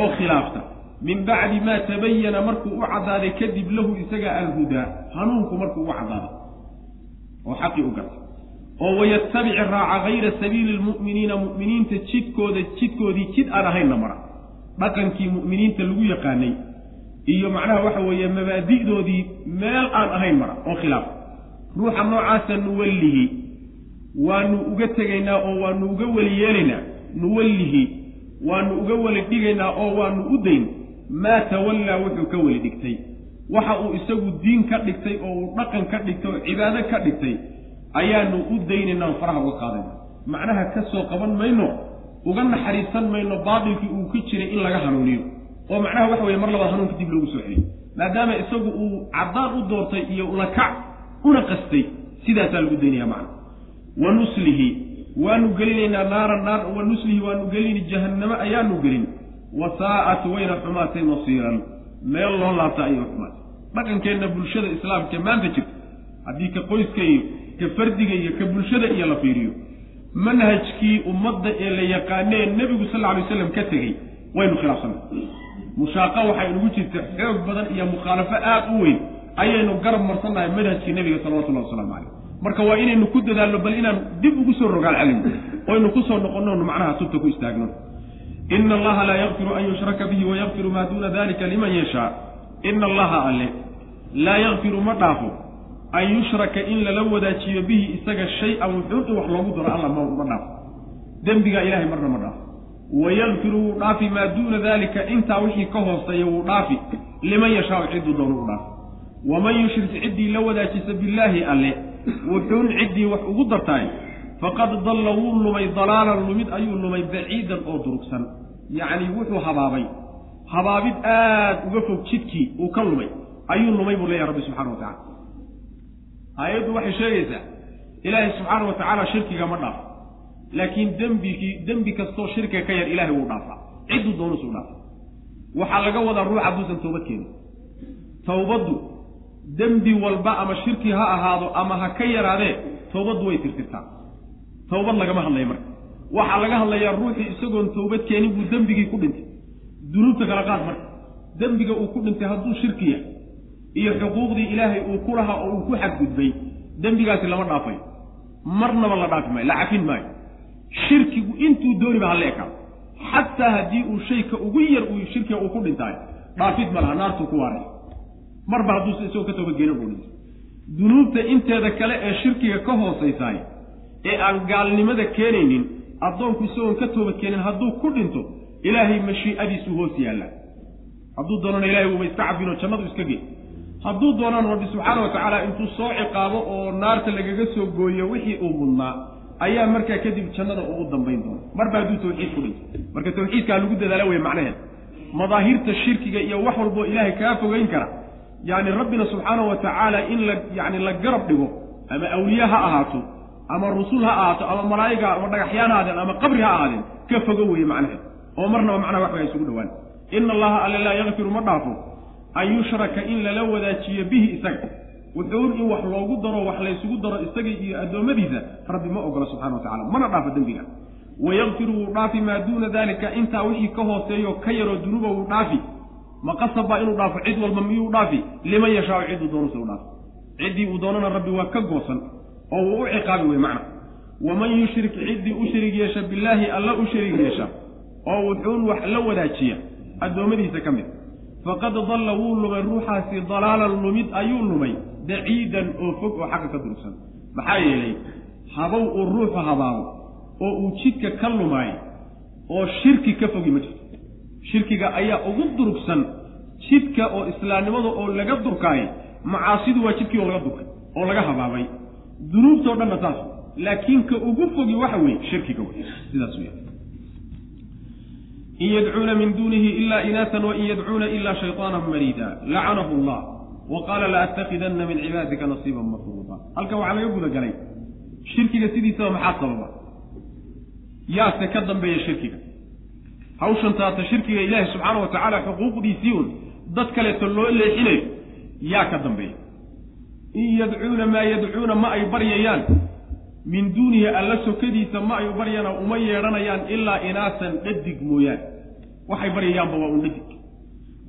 oo khilaafta min bacdi maa tabayana markuu u caddaaday kadib lahu isaga alhudaa hanuunku markuu u caddaaday oo xaqii u gartay oo wayattabic raaca hayra sabiili lmu'miniina mu'miniinta jidkooda jidkoodii jid aan ahaynna mara dhaqankii mu'miniinta lagu yaqaanay. Iyo macnaha waxa weeye mabaadi'doodii meel aan ahayn mara oo khilaaf. Ruuxa noocaasa nuwallihi waanu uga tegaynaa oo waanu uga weli yeelaynaa. Nuwallihi waanu uga weli dhigaynaa oo waanu u dayn. Maa tawallaa wuxuu ka weli dhigtay. Waxa uu isagu diin ka dhigtay oo uu dhaqan ka dhigtay oo cibaado ka dhigtay ayaanu u daynaynaa oo faraha uga qaadayna macnaha ka soo qaban mayno uga naxariisan mayno baatilkii uu ka jiray in laga hanuuniyo. oo macnaha waxa weye mar labaad hanuunka dib loogu soo celiyo. maadaama isagu uu caddaan u doortay iyo ulakac una qastay sidaasaa lagu daynaya macna wa nuslihi waanu gelinaynaa naaran naar wa nuslihi waanu gelini jahannamo ayaanu gelin. wa saa'at wayna xumaatay masiiran meel loo laabta ayay xumaatay. dhaqankeenna bulshada islaamka maanta jirta haddii ka qoyska iyo ka fardiga iyo ka bulshada iyo la fiiriyo manhajkii ummadda ee la yaqaanee nebigu sal lla lay slam ka tegey waynu khilaafsanay. Mushaaqo waxay inugu jirta xoog badan iyo mukhaalafo aad u weyn ayaynu garab marsannahay manhajkii nebiga salawatullahi wasalaamu caleyh marka waa inaynu ku dadaalno bal inaan dib ugu soo rogaal celino oynu ku soo noqonno macnaha tubta ku istaagno. Ina allaha laa yakfiru an yushraka bihi wayakfiru maa duuna dalika liman yashaa ina allaha alle laa yakfiru ma dhaafo an yushraka in lala wadaajiyo bihi isaga shay-an wuxuun in wax loogu daro alla ma dhaafo dembigaa ilahay marna ma dhaafo wayakfiru wuu dhaafi maa duuna dalika intaa wixii ka hooseeya wuu dhaafi. Liman yashaau cidduu doonu u dhaafi. Waman yushrik ciddii la wadaajisa billaahi alle wuxuun ciddii wax ugu dartaay. Faqad dalla wuu lumay dalaalan lumid ayuu lumay baciidan oo durugsan. Yacni wuxuu habaabay. Habaabid aad uga fog jidkii uu ka lumay. Ayuu lumay buu leeyahay rabbi subxana wa tacala aayaddu waxay sheegaysaa ilaahay subxaana wa tacaala shirkiga ma dhaafo. Laakiin dembigii dembi kastoo shirkiga ka yar ilaahay wuu dhaafaa. Cidduu doonusuu dhaafa waxaa laga wadaa ruux hadduusan toobad keenin. Towbaddu dembi walba ama shirki ha ahaado ama ha ka yaraadee towbaddu way tirtirtaa. Towbad lagama hadlaya marka. Waxaa laga hadlayaa ruuxii isagoon towbad keenin buu dembigii ku dhintay. Dunuubta kala qaad marka. Dembiga uu ku dhintay hadduu shirki yahay iyo xuquuqdii ilaahay uu ku lahaa oo uu ku xadgudbay dembigaasi lama dhaafayo marnaba la dhaafi maayo la cafin maayo. Shirkigu intuu dooniba hala ekaado xataa haddii uu shayka ugu yar uu shirkiga uu ku dhintaayo dhaafid ma laha naartuu ku waaray. Marba hadduusa isagoo ka toobadgeenin uu dhintay dunuubta inteeda kale ee shirkiga ka hoosaysaay ee aan gaalnimada keenaynin addoonku isagoon ka toobadkeenin hadduu ku dhinto ilaahay mashii'adiisuu hoos yaallaa. Hadduu doonana ilahay wuuba iska cafinoo jannadu iska gey hadduu doonaan rabbi subxaana wa tacaala intuu soo ciqaabo oo naarta lagaga soo gooyo wixii uu mudnaa ayaa markaa kadib jannada uu u dambayn doona. Marba hadduu tawxiid ku dhinto marka tawxiidkaa lagu dadaala wey macnaheed madaahirta shirkiga iyo wax walboo ilaahay kaa fogeyn kara yacni rabbina subxaanahu wa tacaala in la yacni la garab dhigo ama awliye ha ahaato ama rusul ha ahaato ama malaa'iga ama dhagaxyaan ha ahaadeen ama qabri ha ahaadeen ka fogo weeye macnaheed. Oo marnaba macnaha wax way isugu dhowaan. Ina allaha alle laa yakfiru ma dhaafo an yushraka in lala wadaajiyo bihi isaga. Wuxuun in wax loogu daro wax laysugu daro isaga iyo addoommadiisa rabbi ma ogola subxana wa tacala mana dhaafo dembiga. Wayakfiru wuu dhaafi maa duuna dalika intaa wixii ka hooseeyo ka yaroo dunuuba wuu dhaafi. Ma qasab baa inuu dhaafo cid walba miyuu dhaafi? Liman yashaau cidduu doonuse u dhaafi. Ciddii uu doonana rabbi waa ka goosan oo wuu u ciqaabi wey macna. Waman yushrik ciddii u shariig yeesha billaahi alla u shariig yeesha oo wuxuun wax la wadaajiya addoommadiisa ka mid faqad dalla wuu lumay ruuxaasi dalaalan lumid ayuu lumay baciidan oo fog oo xagga ka durugsan maxaa yeelay habow uu ruuxu habaabo oo uu jidka ka lumaayo oo shirki ka fogi ma jirto. Shirkiga ayaa ugu durugsan jidka oo islaamnimada oo laga durkaayo macaasidu waa jidkii oo laga durkay oo laga habaabay. Dunuubtao dhanna saas laakiin ka ugu fogi waxa weeye shirkiga wey sidaas wey in yadcuuna min duunihi ila inaasan wain yadcuuna ila shayطaana mariida lacanahu allah wa qaala laatakidana min cibaadika nasiiban mafruuda halkan waxaa laga guda galay shirkiga sidiisaba maxaa sababa yaase ka dambeeya shirkiga hawshan taata shirkiga ilaahi subxaana wa tacaala xuquuqdiisii un dad kaleeto loo leexinayo yaa ka dambeeya in yadcuuna maa yadcuuna ma ay baryayaan min duunihi alla sokadiisa ma ay baryana uma yeedhanayaan ilaa inaasan dhadig mooyaane waxay baryayaanba waa un dhadig.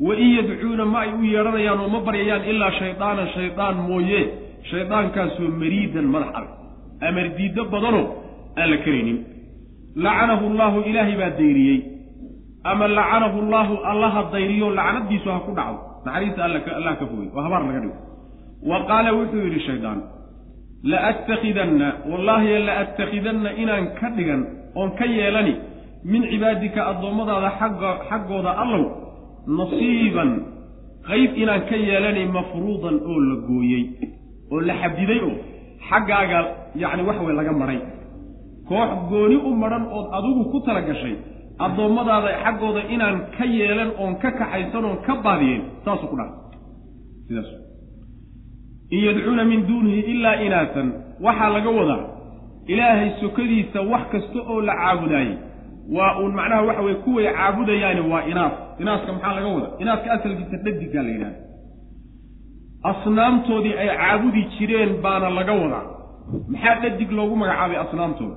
Wa in yadcuuna ma ay u yeedhanayaan oo ma baryayaan ilaa shaydaanan shaydaan mooye. Shaydaankaasoo mariidan madax adag amar diiddo badanoo aan la karaynin lacanahu llaahu ilaahay baa dayriyey. Ama lacanahu llaahu allaha dayriyo lacnadiisu ha ku dhacdo naxariista allah ka fogey oo habaar laga dhigo. Wa qaala wuxuu yidhi shaydaan laattakidanna wallaahi laattakidanna inaan ka dhigan oon ka yeelani min cibaadika addoommadaada xagga xaggooda allow nasiiban qayb inaan ka yeelani mafruudan oo la gooyey oo la xadiday oo xaggaaga yacni waxa weye laga maray koox gooni u madhan ood adigu ku tala gashay addoommadaada xaggooda inaan ka yeelan oon ka kaxaysan oon ka baadiyeen saasuu ku dhaca sidaas in yadcuuna min duunihi ilaa inaasan waxaa laga wadaa ilaahay sokadiisa wax kasta oo la caabudaayey waa uun macnaha waxa weye kuway caabudayaani waa inaas. Inaaska maxaa laga wadaa? Inaaska asalkiisa dhadiggaa la yidhahda asnaamtoodii ay caabudi jireen baana laga wadaa. Maxaa dhadig loogu magacaabay asnaamtooda?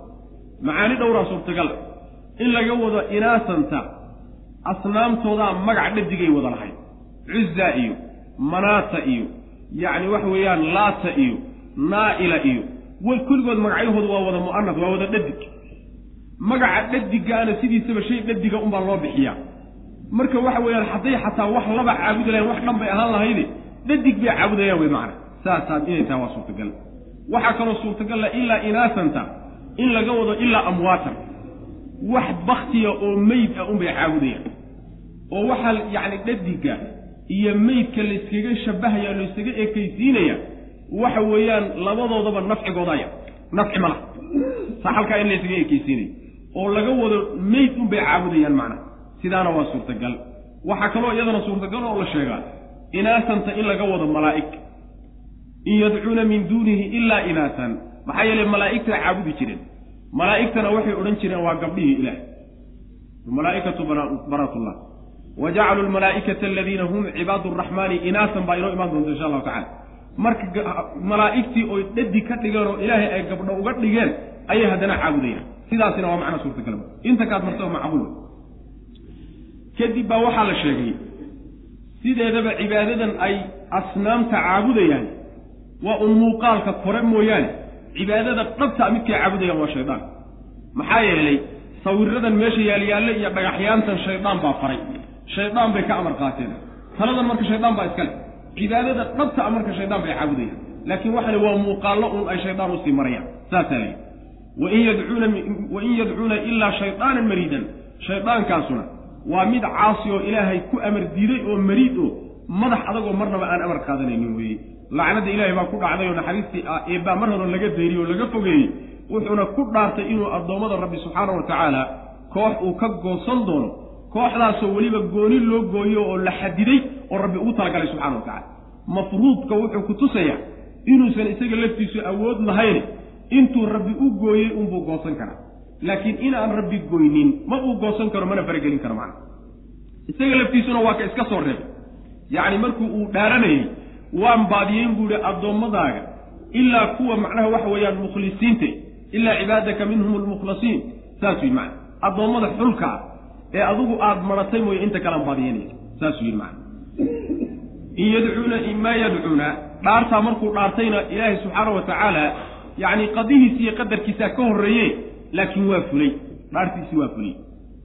Macaani dhowraa suurtagal. In laga wado inaasanta asnaamtoodaa magac dhadigay wada lahayd. Cuzza iyo manaata iyo yacni waxa weeyaan laata iyo naa'ila iyo way kulligood magacyahoodu waa wada mu'anaf waa wada dhadig. Magaca dhadigaana sidiisaba shay dhadiga unbaa loo bixiyaa. Marka waxa weeyaan hadday xataa wax laba caabudi lahayn wax dhan bay ahaan lahayde dhadig bay caabudayaan wey macana saasaa inay tahay waa suurtagal. Waxaa kaloo suurtagalla ilaa inaasanta in laga wado ilaa amwaatan. Wax baktiya oo meyd ah unbay caabudayaan. Oo waxaa yacni dhadiga iyo meydka layskaga shabahaya layskaga ekaysiinaya waxa weeyaan labadoodaba nafcigoodaya nafci ma laha. Saa halkaa in layskaga ekaysiinaya. Oo laga wado meyd unbay caabudayaan macnaha. Sidaana waa suurtagal. Waxaa kaloo iyadana suurtagal oo la sheegaa inaasanta in laga wado malaa'ig. In yadcuuna min duunihi ilaa inaasan maxaa yeelay malaa'igtaa caabudi jireen. Malaa'igtana waxay odhan jireen waa gabdhihii ilaah. Malaaikatu banaatullah wa jacaluu lmalaa'ikata aladiina hum cibaadu araxmaani inaasan baa inoo imaan doonta insha allahu tacala marka malaa'igtii oy dhadi ka dhigeen oo ilaahay ay gabdho uga dhigeen ayay haddana caabudayaan sidaasina waa macna suurtagal inta kaad martaba macquul kadib baa waxaa la sheegay sideedaba cibaadadan ay asnaamta caabudayaan waa un muuqaalka kore mooyaane cibaadada dhabta midkay caabudayaan waa shaydaan maxaa yeelay sawiradan meesha yaalyaalle iyo dhagaxyaantan shaydaan baa faray shaydaan bay ka amar qaateen. Taladan marka shaydaan baa iskale cibaadada dhabta a marka shaydaan bay caabudayaan. Laakiin waxale waa muuqaallo un ay shaydaan u sii marayaan. Saasaa layihi wain yadcuuna wain yadcuuna ilaa shaydaanan mariidan. Shaydaankaasuna waa mid caasi oo ilaahay ku amar diiday oo mariid oo madax adagoo marnaba aan amar qaadanaynin weeye lacnada ilaahay baa ku dhacday oo naxariistii ah eebbaa mar hore laga deeriyey oo laga fogeeyey wuxuuna ku dhaartay inuu addoommada rabbi subxaana wa tacaala koox uu ka goosan doono kooxdaasoo weliba gooni loo gooyo oo la xadiday oo rabbi ugu talagalay subxana wa tacala mafruudka wuxuu ku tusayaa inuusan isaga laftiisu awood lahayn intuu rabbi u gooyey unbuu goosan karaa. Laakiin inaan rabbi goynin ma uu goosan karo mana faragelin karo macna. Isaga laftiisuna waa ka iska soo reebay. Yacni markuu uu dhaaranayey waan baadiyeyn buu ihi addoommadaaga ilaa kuwa macnaha waxa weeyaan mukhlisiinte ilaa cibaadaka minhum almukhlasiin saasuu yidhi macna. Addoommada xulka ah ee adigu aada maratay mooye inta kalean baadiyeynaysa saasuu yidhi macna in yadcuuna maa yadcuuna dhaartaa markuu dhaartayna ilaahay subxaana wa tacaala yacni qadihiisi iyo qadarkiisaa ka horreeye laakiin waa fulay. Dhaartiisii waa fulay.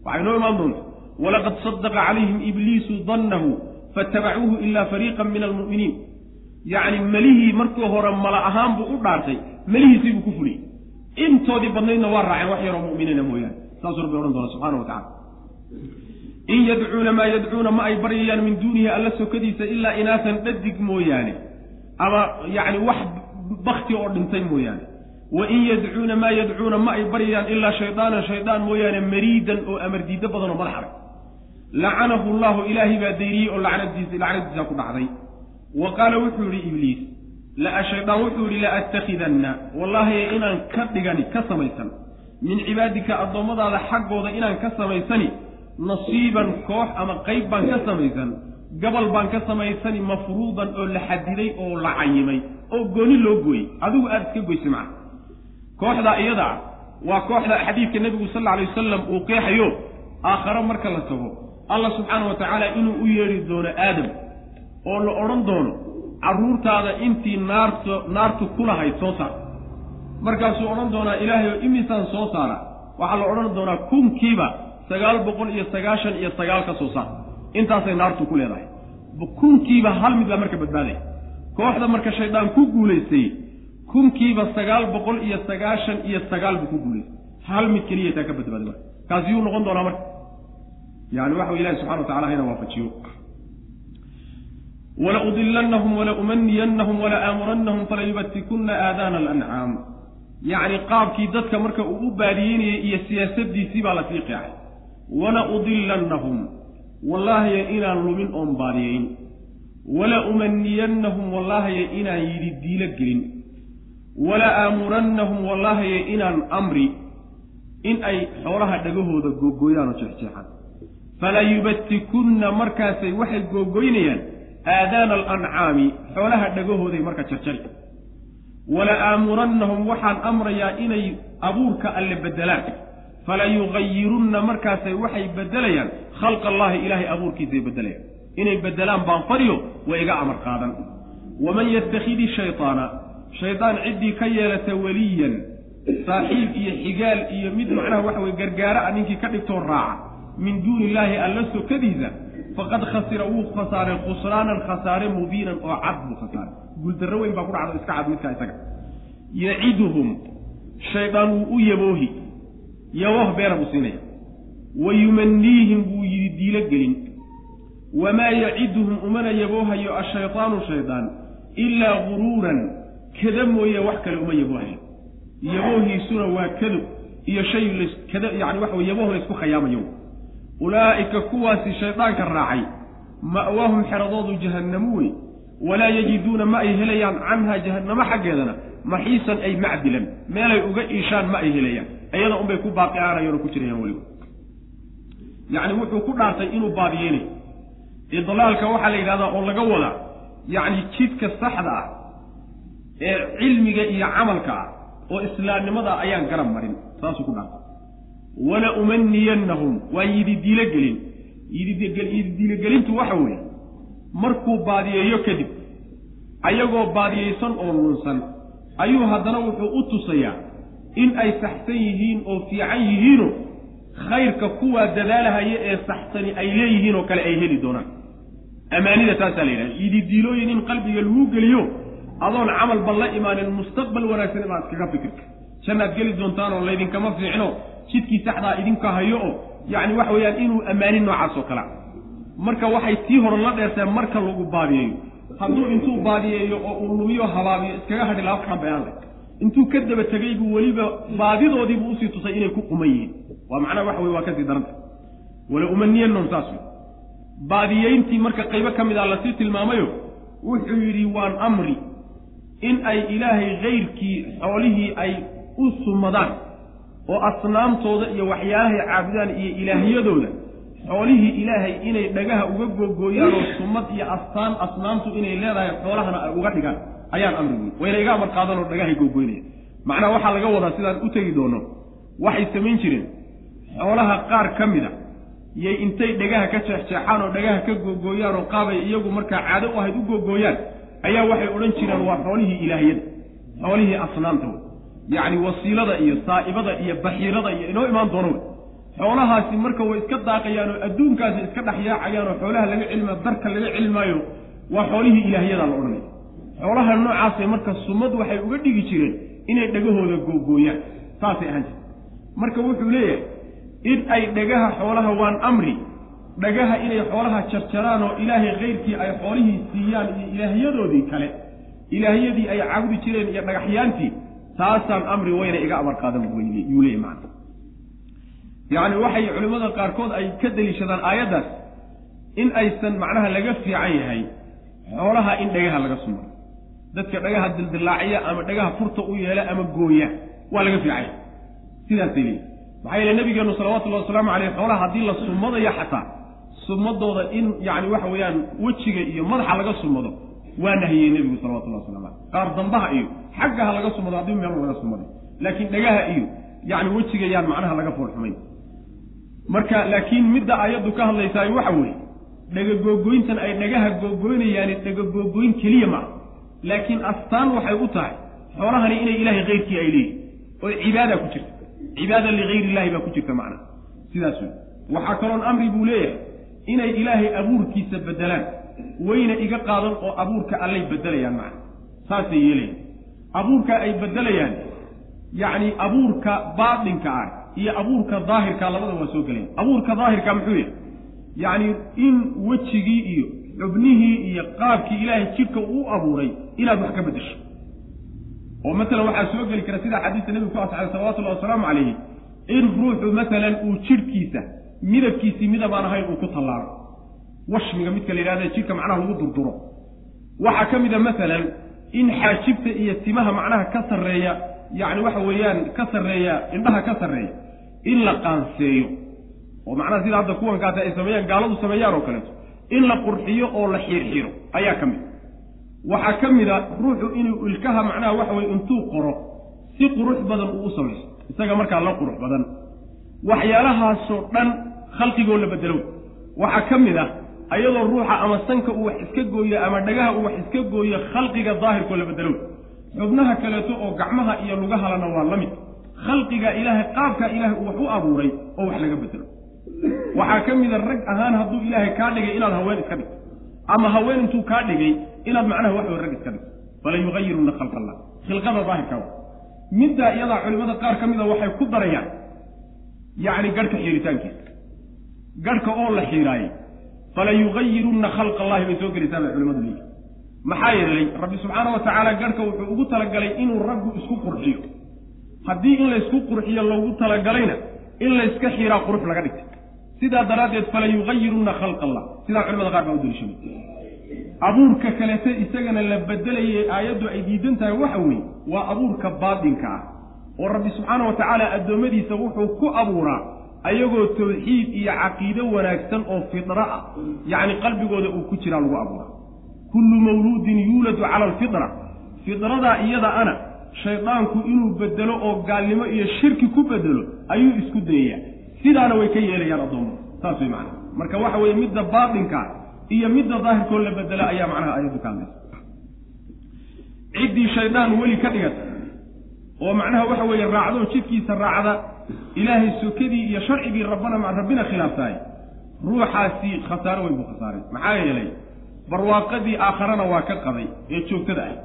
Waxay noo imaan doonta walaqad sadaqa calayhim ibliisu dannahu faatabacuuhu ilaa fariiqan min almu'miniin. Yacni melihii markii hore mala ahaan buu u dhaartay melihiisii buu ku fuliyey intoodii badnaydna waa raaceen wax yaroo mu'miniina mooyaane. Saasuu rabbi odhan doona subxana wa tacala in yadcuuna maa yadcuuna ma ay baryayaan min duunihi alla sokadiisa ilaa inaasan dhadig mooyaane. Ama yacni wax bakti oo dhintay mooyaane. Wa in yadcuuna maa yadcuuna ma ay baryayaan ilaa shaydaanan shaydaan mooyaane mariidan oo amardiiddo badan oo madax adag lacanahu llahu ilaahay baa dayriyey oo lacnadiisa lacnadiisa ku dhacday. Wa qaala wuxuu yidhi ibliis shaydaan wuxuu yidhi la attakhidanna wallaahi inaan ka dhigani ka samaysan min cibaadika addoommadaada xaggooda inaan ka samaysani nasiiban koox ama qayb baan ka samaysan gabal baan ka samaysani mafruudan oo la xadiday oo la cayimay oo gooni loo gooyey. Adigu aada iska goysay macna kooxdaa iyada ah waa kooxda xadiidka nebigu sal alla alay wasalam uu qeexayo aakhare marka la tago. Allah subxaana wa tacaala inuu u yeedhi doono aadam oo la odhan doono carruurtaada intii naarto naartu ku lahayd soo saar. Markaasuu odhan doonaa ilaahay oo imisaan soo saara? Waxaa la odhan doonaa kunkiiba sagaal boqol iyo sagaashan iyo sagaal ka soo saar intaasay naartu ku leedahay. Kunkiiba hal mid baa marka badbaadaya. Kooxda marka shaydaan ku guulaystay kunkiiba sagaal boqol iyo sagaashan iyo sagaal buu ku guulaystay hal mid keliya taa ka badbaaday marka. Kaasi yuu noqon doonaa marka. Yani waxa ilahi subxana wa tacala hayna waafajiyo. Wala udilannahum wala umaniyannahum wala aamurannahum falayubatikunna aadaana alancaam yacni qaabkii dadka marka uu u baadiyeynayay iyo siyaasadiisii baa la sii qeexay wala udilannahum wallaahiya inaan lumin oon baadiyeyn wala umaniyannahum wallaahiya inaan yidhi diilo gelin. Wala aamurannahum wallaahiya inaan amri in ay xoolaha dhagahooda googooyaan oo jeexjeexaan. Fala yubatikunna markaasay waxay googoynayaan aadaana alancaami xoolaha dhagahooday marka jarjari. Wala aamurannahum waxaan amrayaa inay abuurka alle beddelaan fala yugayirunna markaasay waxay beddelayaan khalqa allahi ilaahay abuurkiisay beddelayaan inay beddelaan baan fariyo way iga amar qaadan waman yattakhidi shaytaana shaydaan ciddii ka yeelata weliyan saaxiib iyo xigaal iyo mid macnaha waxa weye gargaara a ninkii ka dhigtoo raaca min duuni illaahi alla sokadiisa faqad khasira wuu khasaaray khusraanan khasaare mubiinan oo cad buu khasaaray guuldarro weyn baa ku dhacdo iska cad midkaa isaga yaciduhum shaydaan wuu u yaboohi yabooh beera buu siinaya. Wa yumaniihim buu yidhi diilo gelin wamaa yaciduhum umana yaboohayo ashaydaanu shaydaan ilaa guruuran. Kada mooye wax kale uma yaboohayo yaboohiisuna waa kadob iyo shay lskada yani waxa yabooh laysku khayaamayo. Ulaa'ika kuwaasi shaydaanka raacay. Ma'waahum xeradoodu jahannamu wey walaa yajiduuna ma ay helayaan canhaa jahannamo xaggeedana. Maxiisan ay macdilan. Meelay uga iishaan ma ay helayaan iyada unbay ku baaqi aanayoona ku jirayaan weliba. Yacni wuxuu ku dhaartay inuu baadiyeynayo idlaalka waxaa la yidhahdaa oo laga wadaa yacni jidka saxda ah ee cilmiga iyo camalka ah oo islaamnimada ayaan garab marin saasuu ku dhaartay. Wala umaniyannahum waa yidi diilogelin yididiilogelintu waxa weeye markuu baadiyeeyo kadib ayagoo baadiyeysan oo lunsan ayuu haddana wuxuu u tusayaa in ay saxsan yihiin oo fiican yihiino khayrka kuwaa dadaalahaya ee saxsani ay leeyihiin oo kale ay heli doonaan. Amaanida taasaa la yidhaha yididiilooyin in qalbiga lagu geliyo adoon camalba la imaanin mustaqbal wanaagsan inaad iskaga fikirka. Jannaad geli doontaan oo laydinkama fiicno jidkii saxdaa idinka hayo oo yacni waxa weeyaan inuu ammaanin noocaas oo kalea marka waxay tii hore la dheertee marka lagu baadiyeeyo. Hadduu intuu baadiyeeyo oo uu lumiyo habaabiyo iskaga hadhi laha wax dhambeaan leh intuu ka daba tegay buu weliba baadidoodiibuu u sii tusay inay ku quman yihiin. Waa macnaha waxa weye waa ka sii daranta. Wala umaniyannahum saas wey baadiyeyntii marka qaybo ka mid ah la sii tilmaamayo wuxuu yidhi waan amri in ay ilaahay kayrkii xoolihii ay u sumadaan oo asnaamtooda iyo waxyaalahay caabudaan iyo ilaahyadooda xoolihii ilaahay inay dhagaha uga googooyaan oo sumad iyo astaan asnaamtu inay leedahay xoolahana ay uga dhigaan ayaan amri wey wayna iga amar qaadan oo dhagahay googoynaya macnaha waxaa laga wadaa sidaan u tegi doono waxay samayn jireen. Xoolaha qaar ka mid a yay intay dhagaha ka jeexjeexaan oo dhagaha ka googooyaan oo qaabay iyagu markaa caado u ahayd u googooyaan ayaa waxay odhan jireen waa xoolihii ilaahyada xoolihii asnaamta wey yacni wasiilada iyo saa'ibada iyo baxiirada iyo inoo imaan doono wey xoolahaasi marka way iska daaqayaan oo adduunkaasi iska dhex yaacayaan oo xoolaha laga celima darka laga celimaayo waa xoolihii ilaahyadaa la odhanaya xoolaha noocaasay marka sumad waxay uga dhigi jireen inay dhagahooda googooyaan saasay ahaan jirta marka wuxuu leeyahay in ay dhagaha xoolaha waan amri dhagaha inay xoolaha jarjaraan oo ilaahay kayrkii ay xoolihii siiyaan iyo ilaahyadoodii kale ilaahyadii ay caabudi jireen iyo dhagaxyaantii taasaan amri weyna iga amar qaadan yuu leeyay macana yacni waxay culimmada qaarkood ay ka deliishadaan aayaddaas in aysan macnaha laga fiican yahay xoolaha in dhagaha laga sumaro dadka dhagaha dildillaaciya ama dhagaha furta u yeela ama gooya waa laga fiican yahay sidaasay leeyihi maxaa yeele nabigeenu salawatullahi wasalaamu caleyh xoolaha haddii la sumadayo xataa sumadooda in yani waxa weeyaan wejiga iyo madaxa laga sumado waa nahiyey nebigu salawatullahi waslamu caleyh qaar dambaha iyo xaggaha laga sumado haddii meel laga sumaday laakiin dhagaha iyo yani wejiga yaan macnaha laga foolxumayn marka laakiin midda aayaddu ka hadlaysaay waxa weeye dhegagoogoyntan ay dhagaha googoynayaani dhegagoogoyn keliya ma laakiin astaan waxay u tahay xoolahani inay ilaahay keyrkii ay leeyihiin oo cibaada ku jirta. Cibaada ligayr illahi baa ku jirta macna. Sidaas wey waxaa kaloon amri buu leeyahay inay ilaahay abuurkiisa bedelaan wayna iga qaadan oo abuurka allay bedelayaan macna. Saasay yeelayaan. Abuurka ay bedelayaan yacni abuurka baatinka ah iyo abuurka daahirka labada waa soo gelayan abuurka daahirka muxuu yahay? Yacni in wejigii iyo xubnihii iyo qaabkii ilaahay jidhka uu abuuray inaad wax ka beddesho oo matalan waxaa soo geli kara sida xadiista nebigu ku asaxay salawatullahi wasalaamu calayhi in ruuxu matalan uu jidhkiisa midabkiisii midabaan ahayn uu ku tallaalo. Washmiga midka la yidhahda jidhka macnaha lagu durduro. Waxaa ka mid a masalan in xaajibta iyo timaha macnaha ka sarreeya yacni waxa weeyaan ka sarreeya indhaha ka sarreeya in la qaanseeyo. oo macnaha sida hadda kuwankaasi ay sameeyaan gaaladu sameeyaan oo kaleeto in la qurxiyo oo la xiirxiro ayaa ka mid waxaa ka mid a ruuxu inuu ilkaha macnaha waxa weye intuu qoro si qurux badan uu u samaysto. Isaga markaa la qurux badan. Waxyaalahaasoo dhan khalqigoo la bedelo. Waxaa ka mid ah ayadoo ruuxa ama sanka uu wax iska gooyo ama dhagaha uu wax iska gooyo khalqiga daahirkoo la bedelo. Xubnaha kaleeto oo gacmaha iyo lugahalana waa la mid. Khalqiga ilaahay qaabkaa ilaahay uu wax u abuuray oo wax laga bedelo. Waxaa ka mida rag ahaan hadduu ilaahay kaa dhigay inaad haween iska dhigto ama haween intuu kaa dhigay inaad macnaha wax rag iska dhigto fala yugayiruna khalq allah khilqada daahirkaa middaa iyadaa culimada qaar ka mida waxay ku darayaan yacni garhka xiiritaankiisa garhka oo la xiiraayey fala yugayirunna khalq allahi bay soo gelaysaa bay culimadu leeyihi maxaa yeelay rabbi subxaana wa tacaala garhka wuxuu ugu talagalay inuu raggu isku qurxiyo. Haddii in laysku qurxiyo loogu talagalayna in layska xiiraa qurux laga dhigtay sidaa daraaddeed fala yugayirunna khalq allah. Sidaa culimada qaar baa u daliishamay abuurka kaleete isagana la bedelayay aayaddu ay diidan tahay waxa weeye waa abuurka baatinka ah. Oo rabbi subxaana wa tacaala addoommadiisa wuxuu ku abuuraa ayagoo tawxiid iyo caqiido wanaagsan oo fidra ah. Yacni qalbigooda uu ku jiraa lagu abuuraa. Kullu mawluudin yuuladu cala alfitra. Fidradaa iyada ana shaydaanku inuu bedelo oo gaalnimo iyo shirki ku bedelo ayuu isku dayayaa sidaana way ka yeelayaan addoommada saas way macnaha. Marka waxa weeye midda baatinkaa iyo midda daahirkoo la bedela ayaa macnaha ayaddu ka hadlaysa. Ciddii shaydaan weli ka dhigata oo macnaha waxa weeye raacdo jidkiisa raacda ilaahay sokadii iyo sharcigii rabbana rabbina khilaaftahay ruuxaasi khasaaro weyn buu khasaaray maxaa yeelay barwaaqadii aakharana waa ka qaday ee joogtada ah.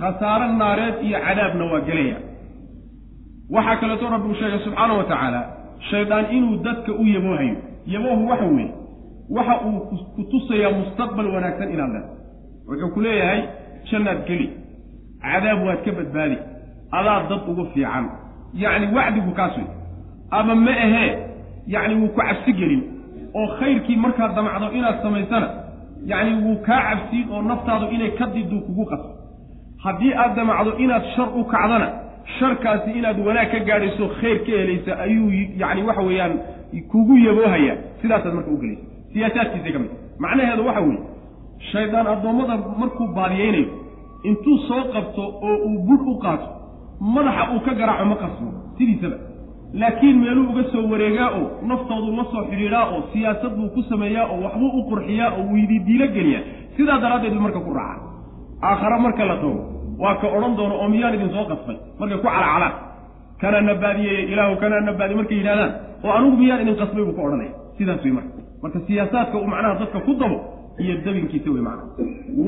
Khasaaro naareed iyo cadaabna waa gelaya waxaa kaleeto rabbi uu sheegay subxaana wa tacaala shaydaan inuu dadka u yaboohayo yaboohu waxa weeye waxa uu ku tusayaa mustaqbal wanaagsan inaad leedahay wuxuu ku leeyahay jannaad geli cadaab waad ka badbaadi adaa dad ugu fiican. Yacni wacdigu kaas wey ama ma ahee yacni wuu ku cabsi gelin oo khayrkii markaad damacdo inaad samaysana yacni wuu kaa cabsiin oo naftaadu inay ka diduu kugu qaso. Haddii aad damacdo inaad shar u kacdana sharkaasi inaad wanaag ka gaadhayso khayr ka helaysa ayuu yacni waxa weeyaan kugu yaboohaya. Sidaasaad marka u gelaysa siyaasaadkiisa ka mid macnaheedu waxa weeye shaydaan addoommada markuu baadiyeynayo intuu soo qabto oo uu budh u qaato madaxa uu ka garaaco ma qasbo. Sidiisaba. Laakiin meeluu uga soo wareegaa oo naftoodu la soo xidhiidhaa oo siyaasad buu ku sameeyaa oo waxbuu u qurxiyaa oo weydiidiilo geliyaa sidaa daraaddeed buu marka ku raaca. Aakhare marka la tago waa ka odhan doono oo miyaan idin soo qasbay. Markay ku calaacalaan kanaa nabaadiyeeye ilaahu kanaa nabaadiye markay yidhahdaan oo anugu miyaan idin qasbay? buu ka odhanaya. Sidaas wey marka. Marka siyaasaadka uu macnaha dadka ku dabo iyo dabinkiisa wey macnaha.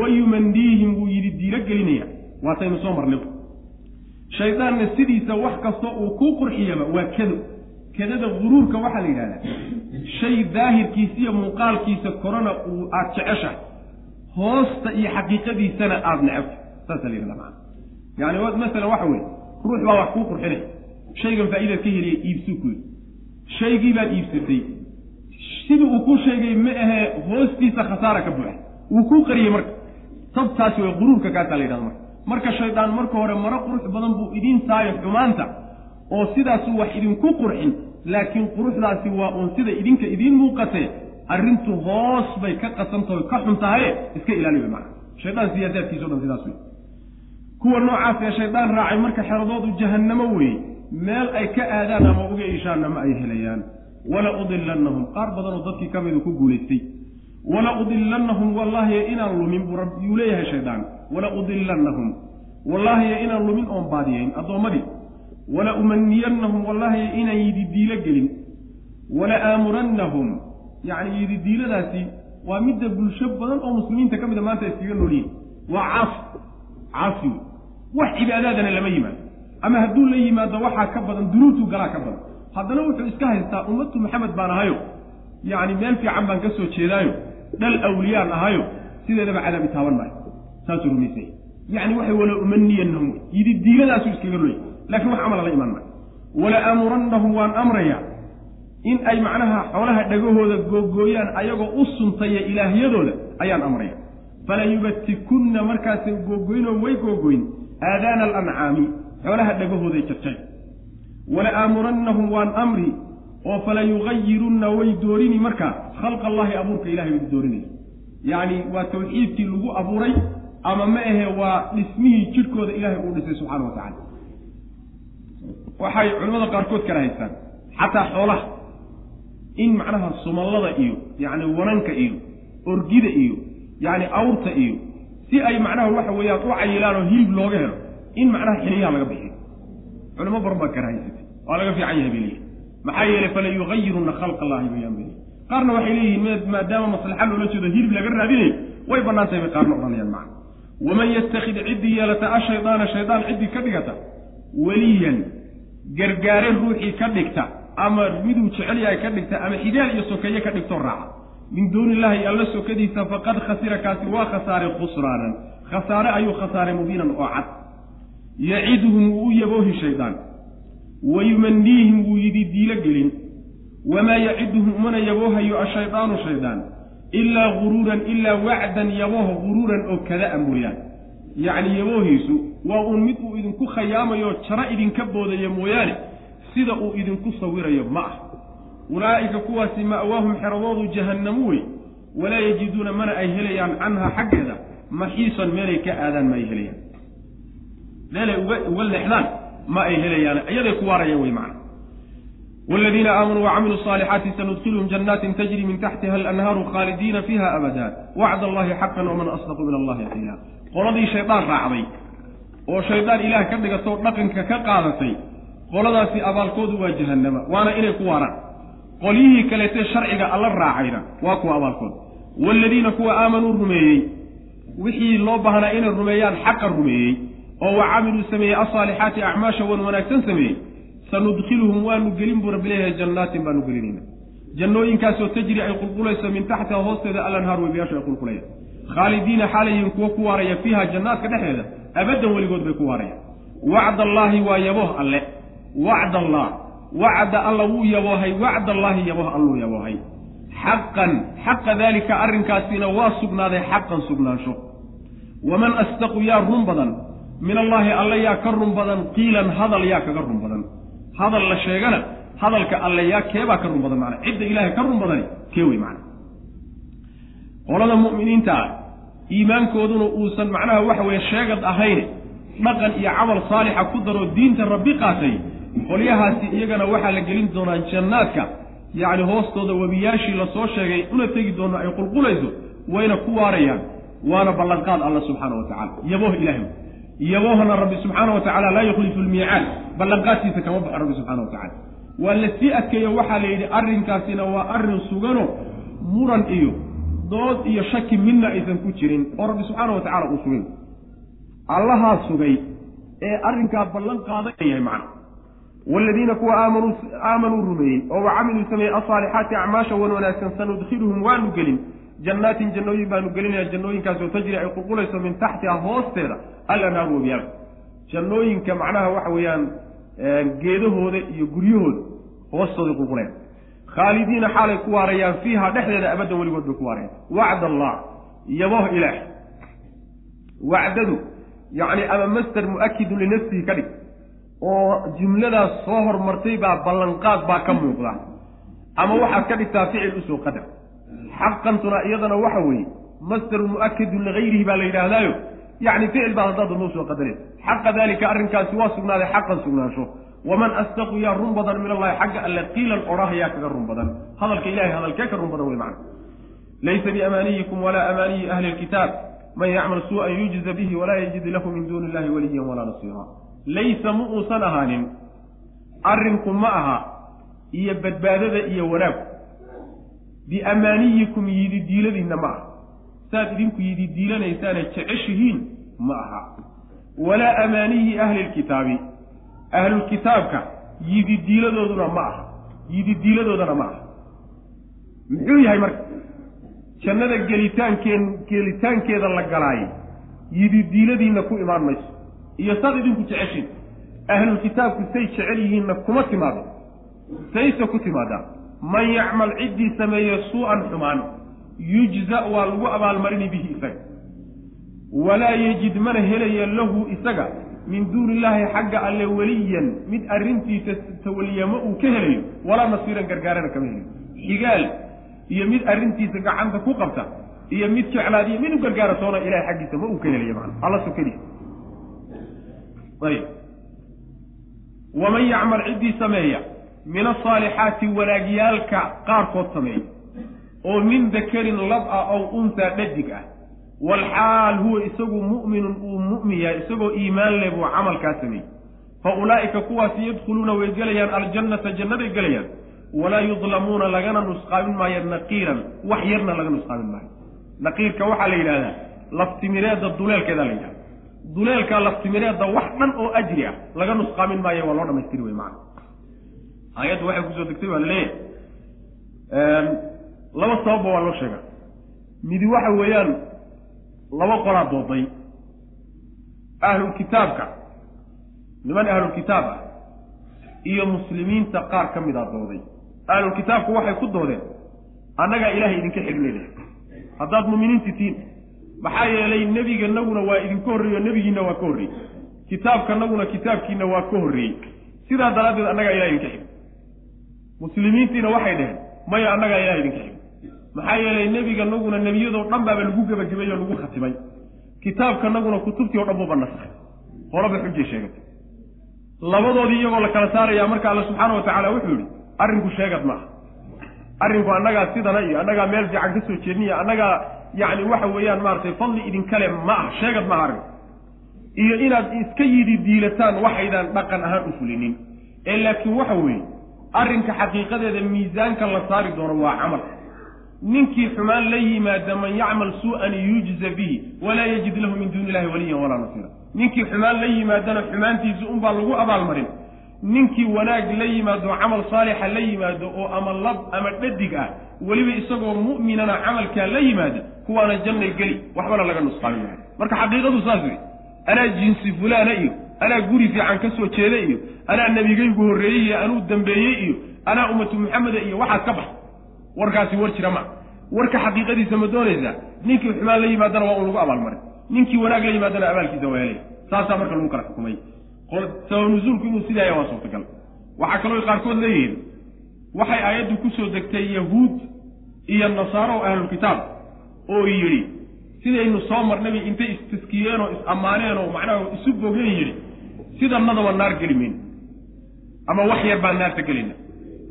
Wayumandiihim wuu yidhi diilo gelinaya waataynu soo marnay. Shaydaanna sidiisa wax kastoo uu kuu qurxiyaba waa kado kadada guruurka waxaa la yidhahdaa. Shay daahirkiisa iyo muuqaalkiisa korona uu aada jeceshahay. Hoosta iyo xaqiiqadiisana aada necabto saasaa la macana yani masalan waxa weye ruux baa wax kuu qurxinay shaygan faa'idaad ka heliya iibsuu ku yidhi. Shaygii baad iibsatay. Sidii uu kuu sheegay ma ahee hoostiisa khasaara ka buuxa. Wuu kuu qariyey marka. Tabtaasi way quruurka kaasaa la yidhahda marka. Marka shaydaan marka hore maro qurux badan buu idiin saayo xumaanta oo sidaasu wax idinku qurxin laakiin quruxdaasi waa uun sida idinka idiin muuqatee arrintu hoos bay ka qasantaho ka xun tahaye iska ilaali wey macana shaydaan siyaadaadkiisa dhan sidaas wey kuwa noocaas ee shaydaan raacay marka xeradoodu jahannamo weeye meel ay ka aadaan ama uga ishaanna ma ay helayaan. Wala udilannahum qaar badanoo dadkii ka midu ku guulaystay. Wala udilannahum wallaahi inaan lumin buu rabbiyuu leeyahay shaydaan wala udilannahum wallaahi inaan lumin oon baadiyayn addoommadii wala umaniyannahum wallaahi inaan yididiilo gelin. Wala aamurannahum yacni yididiiladaasi waa midda bulsho badan oo muslimiinta ka mida maanta iskaga noolyihin waa caasi caasi wax cibaadaadana lama yimaado. Ama hadduu la yimaado waxaa ka badan dunuubtuu galaa ka badan. Haddana wuxuu iska haystaa ummatu maxamed baan ahayo yacni meel fiican baan ka soo jeedaayo. Dhal awliyaan ahayo sideedaba cadaabi taaban maayo. Saasuu rumaysanya yacni waxay wala umaniyannahum yididiiladaasuu iskaga noolyahy lakiin wax camala la imaan maayo. Wala aamurannahum waan amrayaa in ay macnaha xoolaha dhagahooda googooyaan ayagoo u suntaya ilaahyadooda ayaan amraya. Fala yubatikunna markaasay googoynoo way googoyn aadaana alancaami xoolaha dhagahooday jarjay wala aamurannahum waan amri oo fala yugayirunna way doorini markaa khalqa allahi abuurka ilahay bay doorinaya yacni waa tawxiidkii lagu abuuray ama ma ahe waa dhismihii jidhkooda ilaahay uu dhisay subxaana wa tacala waxay culimmada qaarkood kala haystaan xataa xoolaha in macnaha sumallada iyo yacni wananka iyo orgida iyo yacni awrta iyo si ay macnaha waxa weeyaan u cayilaan oo hilib looga helo in macnaha xiniyaha laga bixiyo. Culimo badan baa kala haysatay waa laga fiican yahay leeyihiin maxaa yeelay fala yugayiruna khalqa allahi bayaan bay leeyihiin qaarna waxay leeyihiin maadaama maslaxa loola jeedo hilib laga raadinayo way bannaantahay bay qaarna odhanayaan macna. Waman yattakhid ciddii yeelata ashaydaana shaydaan ciddii ka dhigata weliyan gargaare ruuxii ka dhigta ama miduu jecel yahay ka dhigta ama xidaal iyo sokeeye ka dhigtoo raaca min duuni illaahi alla sokadiisa faqad khasira kaasi waa khasaaray khusraanan. Khasaare ayuu khasaaray mubiinan oo cad. Yaciduhum wuu u yaboohi shaydaan. Wa yumaniihim wuu yidhi diilo gelin wamaa yaciduhum umana yaboohayo ashaydaanu shaydaan ilaa guruuran ilaa wacdan yabooh guruuran oo kada-a mooyaan yacni yaboohiisu waa uun mid uu idinku khayaamayo jaro idinka boodaya mooyaane sida uu idinku sawirayo ma ah ulaa'ika kuwaasi ma'waahum xeradoodu jahannamu wey walaa yajiduuna mana ay helayaan canha xaggeeda maxiisan meelay ka aadaan ma ay helayaan. Meelay uga leexdaan ma ay helayaan iyaday ku waarayaan wey macna. Wladiina aamanuu wacamiluu saalixaati sanudkilhum janaatin tajri min taxtiha alanhaaru khaalidiina fiiha abada wacd allahi xaqan waman asdaqu min allahi qiila. Qoladii shaydaan raacday oo shaydaan ilaah ka dhigatoo dhaqanka ka qaadatay qoladaasi abaalkoodu waa jahannama waana inay ku waaraan qolyihii kaleetee sharciga alla raacayna waa kuwa abaalkooda waaladiina kuwa aamanuu rumeeyey wixii loo baahnaa inay rumeeyaan xaqa rumeeyey oo wa camiluu sameeyey asaalixaati acmaasha wan wanaagsan sameeyey sanudkhiluhum waanu gelin buu rabbi leeyahay jannaatin baanu gelinayna jannooyinkaasoo tajri ay qulqulayso min taxtiha hoosteeda alanhaar webiyaashu ay qulqulayaan. Khaalidiina xaalayihin kuwo ku waaraya fiiha jannaadka dhexdeeda abaddan weligood bay ku waarayaan. Wacd allaahi waa yabooh alle. Wacd allah wacda alla wuu yaboohay wacd allaahi yabooh alluu yaboohay. Xaqan xaqa daalika arrinkaasina waa sugnaaday xaqan sugnaansho. Waman astaqu yaa run badan? Min allaahi alle yaa ka run badan qiilan hadal yaa kaga run badan. Hadal la sheegana hadalka alle yaa keebaa ka run badan macana cidda ilaahay ka run badani kee wey macana qolada mu'miniinta ah iimaankooduna uusan macnaha waxa weeye sheegad ahayn dhaqan iyo camal saalixa ku daroo diinta rabbi qaatay qolyahaasi iyagana waxaa la gelin doonaa jannaadka. Yacni hoostooda webiyaashii la soo sheegay una tegi doono ay qulqulayso wayna ku waarayaan. Waana ballanqaad alla subxaana wa tacala yabooh ilahay yaboohna rabbi subxaana wa tacala laa yukhlifu lmiicaad ballanqaadkiisa kama baxo rabbi subxana wa tacala waa la sii adkeeyo waxaa la yidhi arrinkaasina waa arrin sugano muran iyo dood iyo shaki midna aysan ku jirin oo rabbi subxaana wa tacala uu sugay. Allahaa sugay ee arrinkaa ballan qaaday yahay macna waaladiina kuwa aamanuu rumeeyey oo wa sameeyey asaalixaati acmaasha wan wanaagsan sanudkhiluhum waanu gelin jannaatin jannooyin baanu gelinaya jannooyinkaasoo tajri ay qulqulayso min taxtiha hoosteeda alanhaaru wabiyaal jannooyinka macnaha waxa weeyaan geedahooda iyo guryahooda hoostooday qulquleen khaalidiina xaalay ku waarayaan fiiha dhexdeeda abaddan weligood bay ku waarayaan wacd allah yaboh ilaah wacdadu yacni ama master mu'akidun linafsihi ka dhig oo jumladaas soo hormartay baa ballanqaad baa ka muuqda. Ama waxaad ka dhigtaa ficil u soo qadar. Xaqantuna iyadana waxa weeye masteru mu'akidun ligayrihi baa la yidhaahdaayo. Yacni ficil baad haddaad dama u soo qadareen xaqa daalika arrinkaasi waa sugnaaday xaqan sugnaansho. Waman astaqu yaa run badan min allahi xagga alle qiilan odhahayaa kaga run badan. Hadalka ilahay hadalkee ka run badan wey macna laysa biamaaniyikum walaa amaaniyi ahli lkitaab man yacmal suu'an yujza bihi walaa yajid lahu min duuni illahi waliyan walaa nasiira laysa ma uusan ahaanin. Arrinku ma aha iyo badbaadada iyo wanaagku biamaaniyikum yididiiladiinna ma aha. Saad idinku yididiilanaysaane jeceshihiin ma aha. Walaa amaaniyi ahli lkitaabi ahlulkitaabka yididiiladooduna ma aha. Yididiiladoodana ma aha. Muxuu yahay marka? Jannada gelitaankeen gelitaankeeda la galaayay. Yididiiladiinna ku imaan mayso iyo saad idinku jeceshiin ahlulkitaabku say jecel yihiinna kuma timaado. Sayse ku timaadaa man yacmal ciddii sameeye suu-an xumaan yujza waa lagu abaalmarini bihi isaga. Walaa yejid mana helaya lahu isaga min duuni illaahi xagga alle weliyan mid arrintiisa tawaliyama uu ka helayo walaa nasiiran gargaarana kama helayo xigaal iyo mid arrintiisa gacanta ku qabta iyo mid jeclaadiyo mid u gargaara toona ilahay xaggiisa ma uu ka helaya mana alla sokadiisa ayb. Waman yacmal ciddii sameeya min asaalixaati wanaagyaalka qaarkood sameeya oo min dakarin lab ah ow unsaa dhadig ah walxaal huwa isagu mu'minun uu mu'min yahay isagoo iimaan leh buu camalkaa sameeyey. Fa ulaa'ika kuwaasi yadkhuluuna way gelayaan aljannata jannaday gelayaan. Walaa yudlamuuna lagana nusqaamin maayo naqiiran wax yarna laga nusqaamin maayo. Naqiirka waxaa la yidhahdaa laftimireedda duleelkeedaa la yidhahda duleelka laftimireedda wax dhan oo ajri ah laga nusqaamin maayo waa loo dhamaystiri wey macana aayaddu waxay ku soo degtay waa la leeyahay laba sababba waa loo sheega midi waxa weeyaan laba qolaa dooday. Ahlulkitaabka niman ahlulkitaab ah iyo muslimiinta qaar ka mid a dooday. Ahlulkitaabku waxay ku doodeen annagaa ilaahay idinka xidhnayna haddaad muuminiinti tihiin maxaa yeelay nebiganaguna waa idinka horreeyo nebigiinna waa ka horreeyey. Kitaabkanaguna kitaabkiina waa ka horreeyey. Sidaa daraaddeed annagaa ilahay idinka xidh muslimiintiina waxay dheheen maya annagaa ilahay idinka xidh maxaa yeelay nebiganaguna nebiyadoo dhan baaba lagu gebagabeeyey oo lagu khatimay. Kitaabkanaguna kutubtii o dhan buuba nasakhay qolaba xujay sheegatay labadoodii iyagoo la kala saarayaa marka alla subxaana wa tacaala wuxuu yidhi arrinku sheegad maaha. Arrinku annagaa sidana iyo annagaa meel fiican ka soo jeedniya annagaa yacni waxa weeyaan maaragtay fadli idinkale ma ah sheegad maaha arrinku iyo inaad iska yidi diilataan waxaydaan dhaqan ahaan u fulinin. Ee laakiin waxa weeye arrinka xaqiiqadeeda miisaanka la saari doono waa camal. Ninkii xumaan la yimaada man yacmal suu'an yujza bihi walaa yajid lahu min duuni illahi waliyan walaa nasiira. Ninkii xumaan la yimaadana xumaantiisa unbaa lagu abaalmarin ninkii wanaag la yimaado camal saalixa la yimaado oo ama lab ama dhadig ah weliba isagoo mu'minana camalkaa la yimaada kuwaana jannay geli waxbana laga nusqaamin maayo. Marka xaqiiqadu saas wey anaa jinsi fulaana iyo anaa guri fiican ka soo jeeda iyo anaa nebigaygu horreeyey iyo anuu dambeeyey iyo anaa ummatu maxameda iyo waxaad ka bax warkaasi war jira ma warka xaqiiqadiisa ma doonaysaa? Ninkii xumaan la yimaadana waa un lagu abaalmarin ninkii wanaag la yimaadana abaalkiisa waa helay. Saasaa marka lagu kala xukumay. Sabab nusuulku inuu sidaa yahay waa suurtagal. Waxaa kaloo qaarkood leeyihiin waxay aayaddu ku soo degtay yahuud iyo nasaaro oo ahlulkitaab oo yidhi sidaynu soo marnayba intay istaskiyeen oo is-ammaaneen oo macnaha isu bogeen yidhi sidanadaba naar geli mayno ama wax yar baan naarta gelayna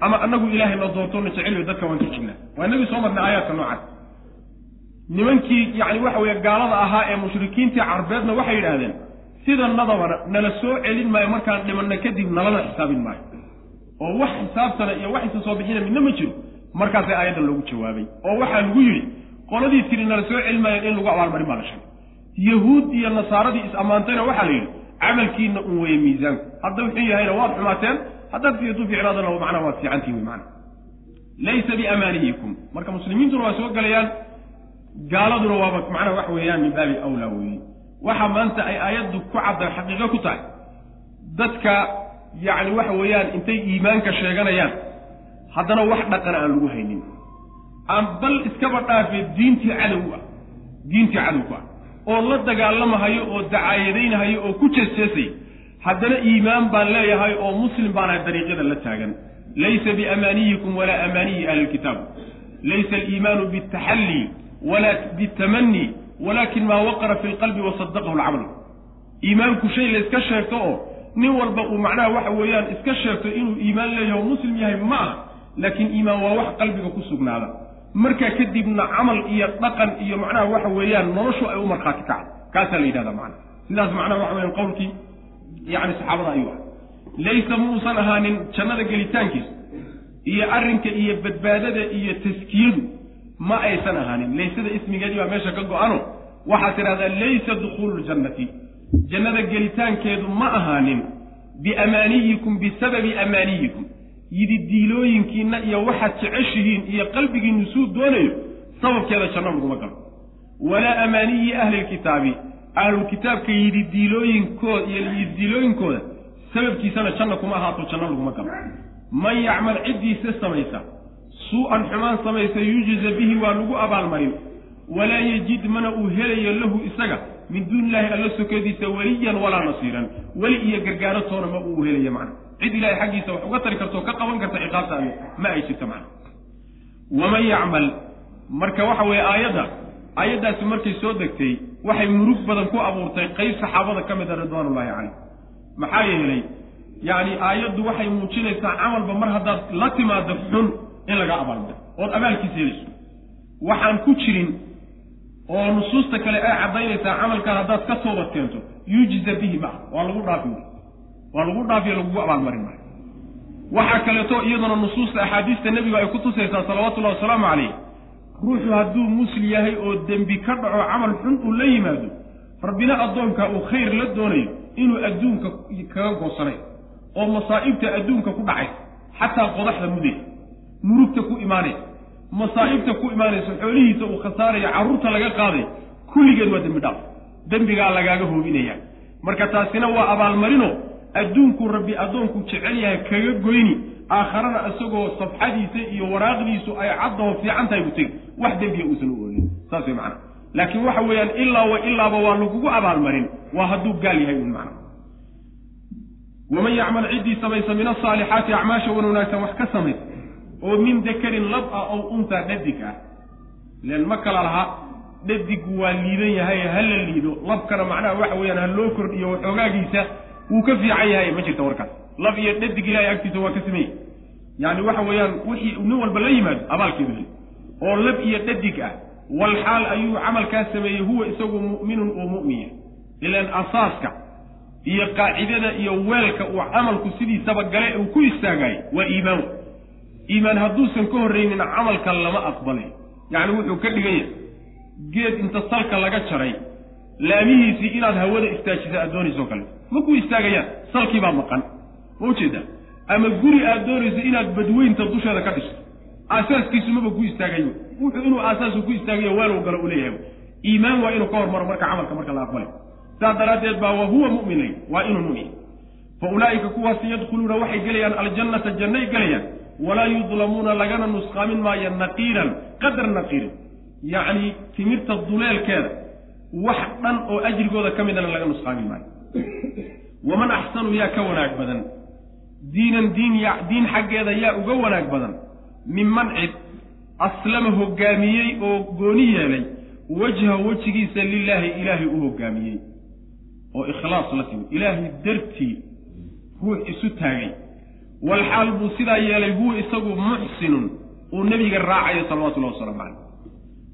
ama annagu ilaahay na doortona jeceliyo dadka waan ka jignaa. Waa inagii soo marnay aayaadka noocaas. Nimankii yacni waxa weeye gaalada ahaa ee mushrikiintii carbeedna waxay yidhaahdeen sidanadabana nala soo celin maayo markaan dhimanna kadib nalana xisaabin maayo. Oo wax xisaabtana iyo wax isa soo bixina midna ma jiro. Markaasay aayaddan loogu jawaabay. Oo waxaa lagu yidhi qoladii tiri nala soo celin maayan in lagu abaalmarin baa la sheegay. Yahuud iyo nasaaradii is-ammaantayna waxaa la yidhi camalkiina un weeye miisaanku. Hadda wuxuu yahayna waad xumaateen haddaad fiitu ficnaadana macnaha waad fiicantihin wey macana laysa biamaaniyikum marka muslimiintuna waa soo gelayaan gaaladuna waaba macnaha waxa weeyaan min baabi awlaa weeye. Waxa maanta ay aayaddu ku cadda xaqiiqo ku tahay. Dadka yacni waxa weeyaan intay iimaanka sheeganayaan haddana wax dhaqana aan lagu haynin aan bal iskaba dhaafee diintii cadow ah diintii cadowku ah. Oo la dagaalamahayo oo dacaayadaynhayo oo ku jeesjeesay haddana iimaan baan leeyahay oo muslim baanahay dariiqyada la taagan. Laysa biamaaniyikum walaa amaaniyi ahli lkitaab laysa aliimaanu biاtaxalli walaa bitamani walakin maa waqara fi lqalbi wasadaqahu lcamal iimaanku shay la iska sheegto oo nin walba uu macnaha waxa weeyaan iska sheegto inuu iimaan leeyahay oo muslim yahay ma ah laakiin iimaan waa wax qalbiga ku sugnaada markaa kadibna camal iyo dhaqan iyo macnaha waxa weeyaan noloshu ay u markhaati kacdo. Kaasaa la yidhahda macana sidaas macnaha waxa weyan qowlkii yacni saxaabada ayuu ah laysa muusan ahaanin jannada gelitaankiisa iyo arrinka iyo badbaadada iyo taskiyadu ma aysan ahaanin. Laysada ismigeedii baa meesha ka go-ano. Waxaad tidhahdaa laysa dukhuulu ljannati jannada gelitaankeedu ma ahaanin biamaaniyikum bisababi amaaniyikum yidi diilooyinkiinna iyo waxaad jeceshihiin iyo qalbigiinnu suu doonayo sababkeeda janno laguma galo. Walaa amaaniyi ahli lkitaabi ahlulkitaabka yidi diilooyinkooda iyo yidi diilooyinkooda sababkiisana janna kuma ahaato janno laguma galo. Man yacmal ciddiisa samaysa suu-an xumaan samaysa yujza bihi waa lagu abaalmarin. Walaa yejid mana uu helayo lahu isaga min duuni illaahi alla sokadiisa weliyan walaa nasiiran. Weli iyo gargaaro toona ma uu helayo macna cid ilahay xaggiisa wax uga tari karto ka qaban karta ciqaabta alle ma ay jirto macna. Waman yacmal marka waxa weeye aayadda aayaddaasi markay soo degtay waxay murug badan ku abuurtay qayb saxaabada ka mid a ridwaanullaahi caleyh maxaa yeelay yacni aayaddu waxay muujinaysaa camalba mar haddaad la timaado xun in laga abaalmaro ood abaalkiisa helayso. Waxaan ku jirin oo nusuusta kale ay caddaynaysaa camalkaan haddaad ka toobad keento yujza bihi ma waa lagu dhaafi waa lagu dhaafiyo lagugu abaalmarin maayo. Waxaa kaleeto iyaduna nusuusta axaadiista nebiga ay ku tusaysaa salawatullahi wasalaamu calayh ruuxu hadduu muslim yahay oo dembi ka dhaco camal xun uu la yimaado rabbina addoonka uu khayr la doonayo inuu adduunka kaga goosanay oo masaa'ibta adduunka ku dhacay xataa qodaxda mudaysa murugta ku imaanaysa masaa'ibta ku imaanaysa xoolihiisa uu khasaaraya carruurta laga qaaday kulligeed waa dembi dhaaf. Dembigaa lagaaga hoobinaya. Marka taasina waa abaalmarino adduunku rabbi addoonku jecel yahay kaga goyni aakharana isagoo safxadiisa iyo waraaqdiisu ay caddaho fiican tahay buu tegi. Wax dembiya uusan u oolin. Saas way macana laakiin waxa weeyaan ilaa wa ilaaba waa lagugu abaalmarin. Waa hadduu gaal yahay un macna waman yacmal ciddii samaysa min asaalixaati acmaasha wan wanaagsan wax ka samaysa oo min dakarin lab ah ow untaa dhadig ah. Len ma kala laha dhadigu waa liidan yahay ha la liido. Labkana macnaha waxa weeyaan ha loo kordhiyo waxoogaagiisa wuu ka fiican yahay ma jirta warkaas. Lab iyo dhadig ilahay agtiisa waa ka sameeyey yani waxa weeyaan wixii nin walba la yimaado abaalkeedu heli oo lab iyo dhadig ah walxaal ayuu camalkaa sameeyey huwa isagu mu'minun oo mu'minya ilaan asaaska iyo qaacidada iyo weelka uu camalku sidiisaba gale uu ku istaagayo waa iimaan. Iimaan hadduusan ka horraynin camalka lama aqbalay yacni wuxuu ka dhigan yahay geed inta salka laga jaray laamihiisii inaad hawada istaajisa aad doonayso kale ma ku istaagayaan salkii baa maqan. Ma u jeedaa ama guri aad doonayso inaad badweynta dusheeda ka dhisto aasaaskiisu maba ku istaagayo. Wuxuu inuu aasaasu ku istaagayo weeluu galo leeyahay. Iimaan waa inuu ka hormaro marka camalka marka la aqbalay. Saas daraaddeed baa wa huwa mu'minay waa inuu mu'min. Fa ulaa'ika kuwaasi yadkhuluuna waxay gelayaan aljannata jannay gelayaan. Walaa yudlamuuna lagana nusqaamin maayo naqiiran qadar naqiirin. Yacni timirta duleelkeeda wax dhan oo ajrigooda ka midana laga nusqaamin maayo waman axsanu yaa ka wanaag badan? Diinan diin diin xaggeeda yaa uga wanaag badan. Minman cid aslama hoggaamiyey oo gooni yeelay wajha wejigiisa lilaahi ilaahay u hoggaamiyey oo ikhlaas la timid. Ilaahay dartii ruux isu taagay. Walxaal buu sidaa yeelay huwa isagu muxsinun. Uu nebiga raacayo salawatullahi wasalaamu caleyh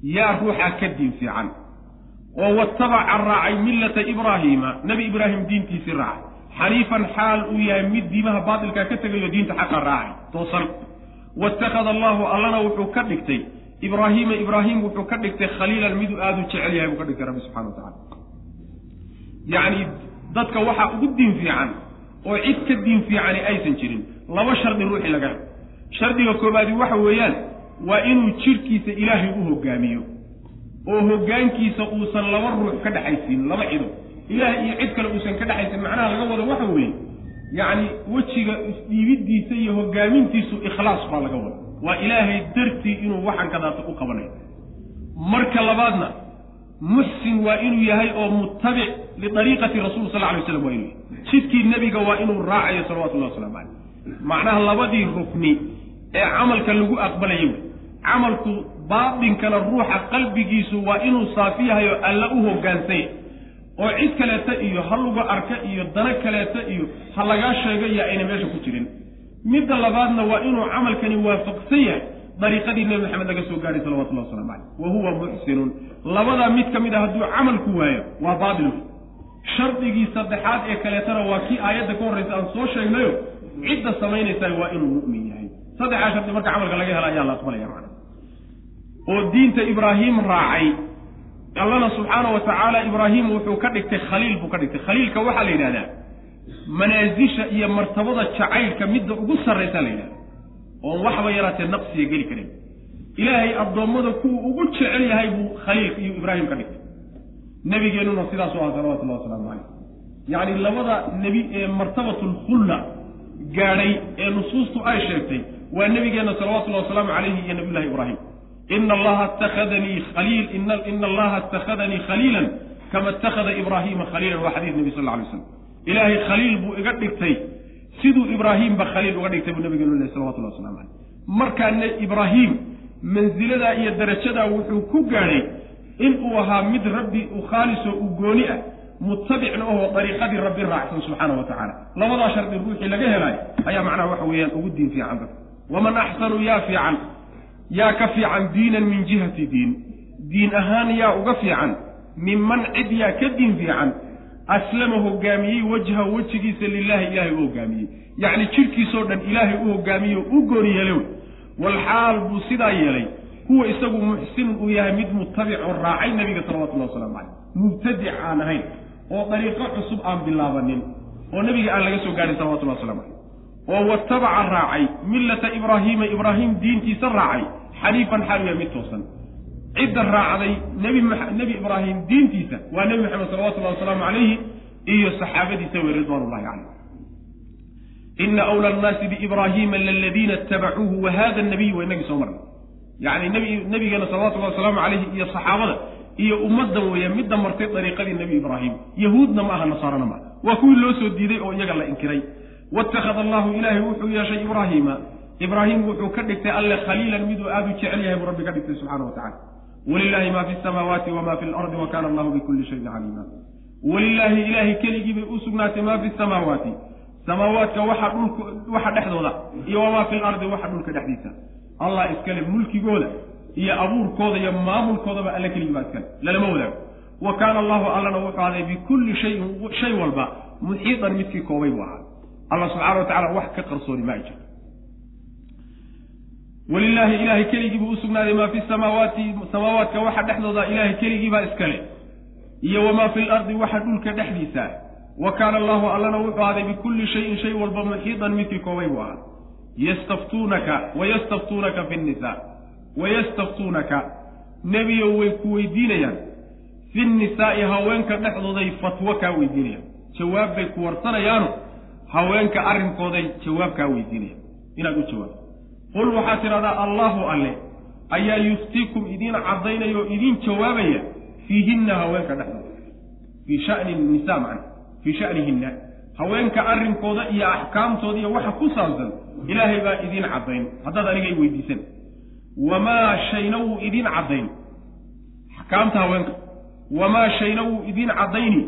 yaa ruuxaa ka diin fiican oo watabaca raacay millata ibraahiima nebi ibraahim diintiisii raacay. Xaniifan xaal uu yahay mid diimaha baatilkaa ka tegayo diinta xaqa raacay. Toosan. Waittakhada allahu allana wuxuu ka dhigtay ibraahiima ibraahim wuxuu ka dhigtay khaliilan miduu aada u jecel yahay buu ka dhigtay rabbi subxana wa tacala yacni dadka waxaa ugu diin fiican oo cid ka diin fiicani aysan jirin laba shardi ruuxii laga shardiga koobaadi waxa weeyaan waa inuu jidhkiisa ilaahay u hoggaamiyo oo hoggaankiisa uusan laba ruux ka dhexaysiin laba cido ilaah iyo cid kale uusan ka dhexaysin macnaha laga wado waxa weeye yacni wejiga isdhiibiddiisa iyo hoggaamintiisu ikhlaas baa laga wada waa ilaahay dartii inuu waxan kadaata u qabanayo. Marka labaadna muxsin waa inuu yahay oo mutabic lidariiqati rasul sal alay slam waa inuu yahay. Jidkii nebiga waa inuu raacayo salawatullahi waslamu caleyh macnaha labadii rukni ee camalka lagu aqbalayo wey camalku baatinkana ruuxa qalbigiisu waa inuu saafi yahay oo alla u hoggaansanya oo cid kaleeta iyo ha lagu arka iyo dana kaleeta iyo ha lagaa sheego iyo ayna meesha ku jirin. Midda labaadna waa inuu camalkani waafaqsan yahay dariiqadii nebi maxamed laga soo gaadhay salawatullahi waslamu caleyh wa huwa muxsinun labadaa mid ka mid a hadduu camalku waayo waa baatil shardigii saddexaad ee kaleetana waa kii aayadda ka horraysa aan soo sheegnayo cidda samaynaysaa waa inuu mu'min yahay. Saddexaa shardi marka camalka laga hela ayaa la aqbalaya macna oo diinta ibraahim raacay. Allana subxaana wa tacaala ibraahim wuxuu ka dhigtay khaliil buu ka dhigtay. Khaliilka waxaa la yidhahdaa manaasisha iyo martabada jacaylka midda ugu sarraysaa la yidhahda oon waxba yaraatee naqsiya geli karin. Ilaahay addoommada kuwa ugu jecel yahay buu khaliilka iyo ibraahim ka dhigtay. Nebigeennuna sidaasu aha salawatullahi wasalaamu caleyh yacni labada nebi ee martabatulkhulla gaadhay ee nusuustu ay sheegtay waa nebigeenna salawatullahi wasalaamu calayhi iyo nabiyullahi ibraahim ina allaha ittakhadanii khaliil ina allaha ittakhadanii khaliilan kama ittakhada ibraahiima khaliilan waa xadiis nebi sal alay slam ilaahay khaliil buu iga dhigtay siduu ibraahiimba khaliil uga dhigtay buu nabigeenu leh salawatullah waslamu caleyh markaana ibraahiim mansiladaa iyo darajadaa wuxuu ku gaadhay inuu ahaa mid rabbi u khaalisoo u gooni ah mutabicna ahoo dariiqadii rabbi raacsan subxaana wa tacaala labadaa shardi ruuxii laga helaayo ayaa macnaha waxa weeyaan ugu diin fiican dadka waman axsanu yaa fiican yaa ka fiican diinan min jihati diin. Diin ahaan yaa uga fiican. Minman cid yaa ka diin fiican. Aslama hogaamiyey wajha wejigiisa lilaahi ilaahay u hogaamiyey. Yacni jidhkiisoo dhan ilaahay u hogaamiyey oo u gooni wey. Walxaal buu sidaa yeelay. Kuwa isagu muxsinun uu yahay mid mutabico raacay nebiga salawatullahi waslamu caleyh mubtadic aan ahayn oo dariiqo cusub aan bilaabanin. Oo nebiga aan laga soo gaadhin salawatullahi waslamu caleyh oo watabaca raacay millata ibraahiima ibraahim diintiisa raacay. Xaniifan xaaliya mid toosan. Cidda raacday nebi ibraahim diintiisa waa nebi maxamed salawatullahi wasalaamu calayhi iyo saxaabadiisa wey ridwaanullahi caleyh ina awla annaasi biibraahiima laladiina itabacuuhu wa hada nabiy waa inagii soo marnay. Yacni nebi nebigeena salawatullahi wasalaamu calayhi iyo saxaabada iyo ummaddan weeye midda martay dariiqadii nebi ibraahim. Yahuudna ma aha nasaarana maaha waa kuwii loo soo diiday oo iyaga la inkiray waittakhada allahu ilaahay wuxuu yeeshay ibraahiima ibraahim wuxuu ka dhigtay alle khaliilan miduu aada u jecel yahay buu rabbi ka dhigtay subxana wa tacala walilahi ma fi samaawaati wama fi lardi wa kana allahu bikulli shayin caliima walilaahi ilaahay keligii bay u sugnaatay maa fi samaawaati samaawaadka waxa dhulka waxa dhexdooda iyo wamaa fi lardi waxa dhulka dhexdiisa allah iskale mulkigooda iyo abuurkooda iyo maamulkoodaba alle keligii baa iskale lalama wadaago wa kaana allahu allana wuxuu aday bikulli shayin shay walba muxiidan midkii koobay buu ahaa allah subxaana wa tacala wax ka qarsooni ma ay walilaahi ilaahay keligii buu u sugnaaday maa fi samaawaati samaawaadka waxa dhexdooda ilaahay keligii baa iskale iyo wamaa fi lardi waxa dhulka dhexdiisa. Wa kaana allahu allana wuxuu ahday bikulli shayin shay walba muxiidan midkii koobay buu ahaa. Yastaftuunaka wayastaftuunaka fi nnisaa wayastaftuunaka nebiyow way ku weydiinayaan. Fi nnisaa'i haweenka dhexdooday fatwo kaa weydiinayaan. Jawaab bay ku warsanayaano haweenka arrinkooday jawaab kaa weydiinayaan inaad u jawaabto qul waxaad tidhahdaa allaahu alle ayaa yuftiikum idiin caddaynaya oo idiin jawaabaya fiihinna haweenka dhexdooda. Fii shani nisa macna. Fii shanihinna. Haweenka arrinkooda iyo axkaamtooda iyo waxa ku saabsan ilaahay baa idiin caddayn. Haddaad aniga i weydiisan. Wamaa shayna wuu idiin caddayn. Axkaamta haweenka. Wamaa shayna wuu idiin caddayni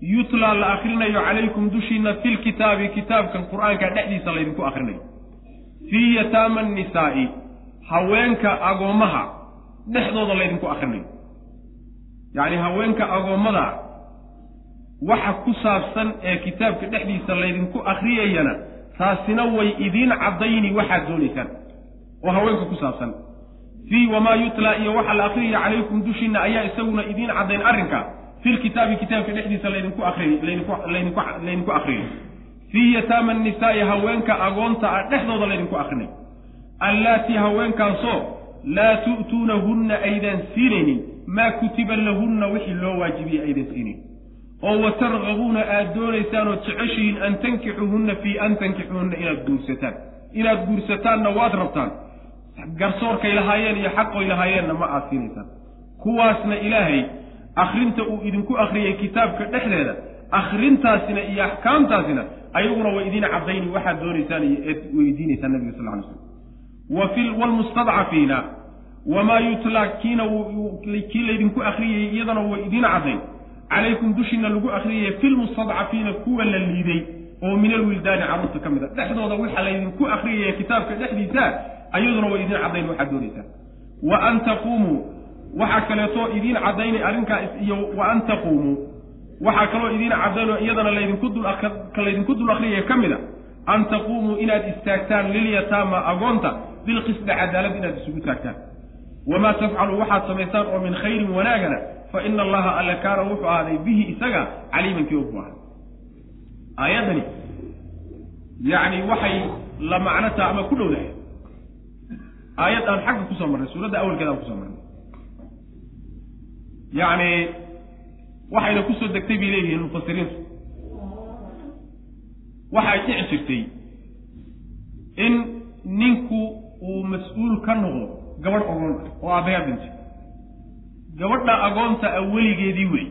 yutlaa la akrinayo calaykum dushiinna filkitaabi kitaabkan qur'aanka dhexdiisa laydinku akrinayo fii yataama annisaa'i haweenka agoommaha dhexdooda laydinku akrinayo yacni haweenka agoommada waxa ku saabsan ee kitaabka dhexdiisa laydinku akriyayana taasina way idiin caddayni waxaad doonaysaan oo haweenka ku saabsan. Fii wamaa yutlaa iyo waxa la akriyaya calaykum dushiinna ayaa isaguna idiin caddayn arrinka filkitaabi kitaabka dhexdiisa laydinku akriy laydinku laydinku akriyay fii yataama annisaa'i haweenka agoonta ah dhexdooda laydinku akrinay allaatii haweenkaasoo laa tu'tuunahunna aydaan siinaynin maa kutiba lahunna wixii loo waajibiyey aydan siinin oo wa targabuuna aada doonaysaan ood jeceshihiin an tankixuhunna fii an tankixuhunna inaad guursataan inaad guursataanna waad rabtaan garsoorkay lahaayeen iyo xaqoy lahaayeenna ma aad siinaysaan kuwaasna ilaahay akhrinta uu idinku akhriyey kitaabka dhexdeeda akhrintaasina iyo axkaamtaasina ayaguna way idiin caddayni waxaad doonaysaan iyo eed weydiinaysaan nabiga sal ly fi wlmustadcafiina wamaa yutlaa kiina kii laydinku akhriyayey iyadana way idiin caddayn. Calaykum dushiina lagu akhriyaya fi lmustadcafiina kuwa la liiday oo min alwildaani carruurta ka mid a dhexdooda waxa laydinku akhriyaya kitaabka dhexdiisa ayaduna way idiin caddayn waxaad doonaysaan. Wa an taquumuu waxaa kaleeto idiin caddaynay arrinkaa iyo wa an taquumuu waxaa kaloo idiin caddaynoo iyadana laydinku dul laydinku dul akhriyaya ka mid a an taquumuu inaad istaagtaan lilyataama agoonta bilqisdi cadaalad inaad isugu taagtaan. Wamaa tafcalu waxaad samaysaan oo min khayrin wanaagana fa ina allaha alle kaana wuxuu ahaaday bihi isaga caliiman kii bu ahay aayaddani yacni waxay la macnotaa ama ku dhowdahay. Aayad aan xagga ku soo marnay suuradda awalkeeda aan ku soo marnay yacni waxayna ku soo degtay bay leeyihiin mufasiriintu waxay dhici jirtay in ninku uu mas'uul ka noqdo gabadh ogoon ah oo aabbayaa dhintay gabadha agoonta a weligeedii wey.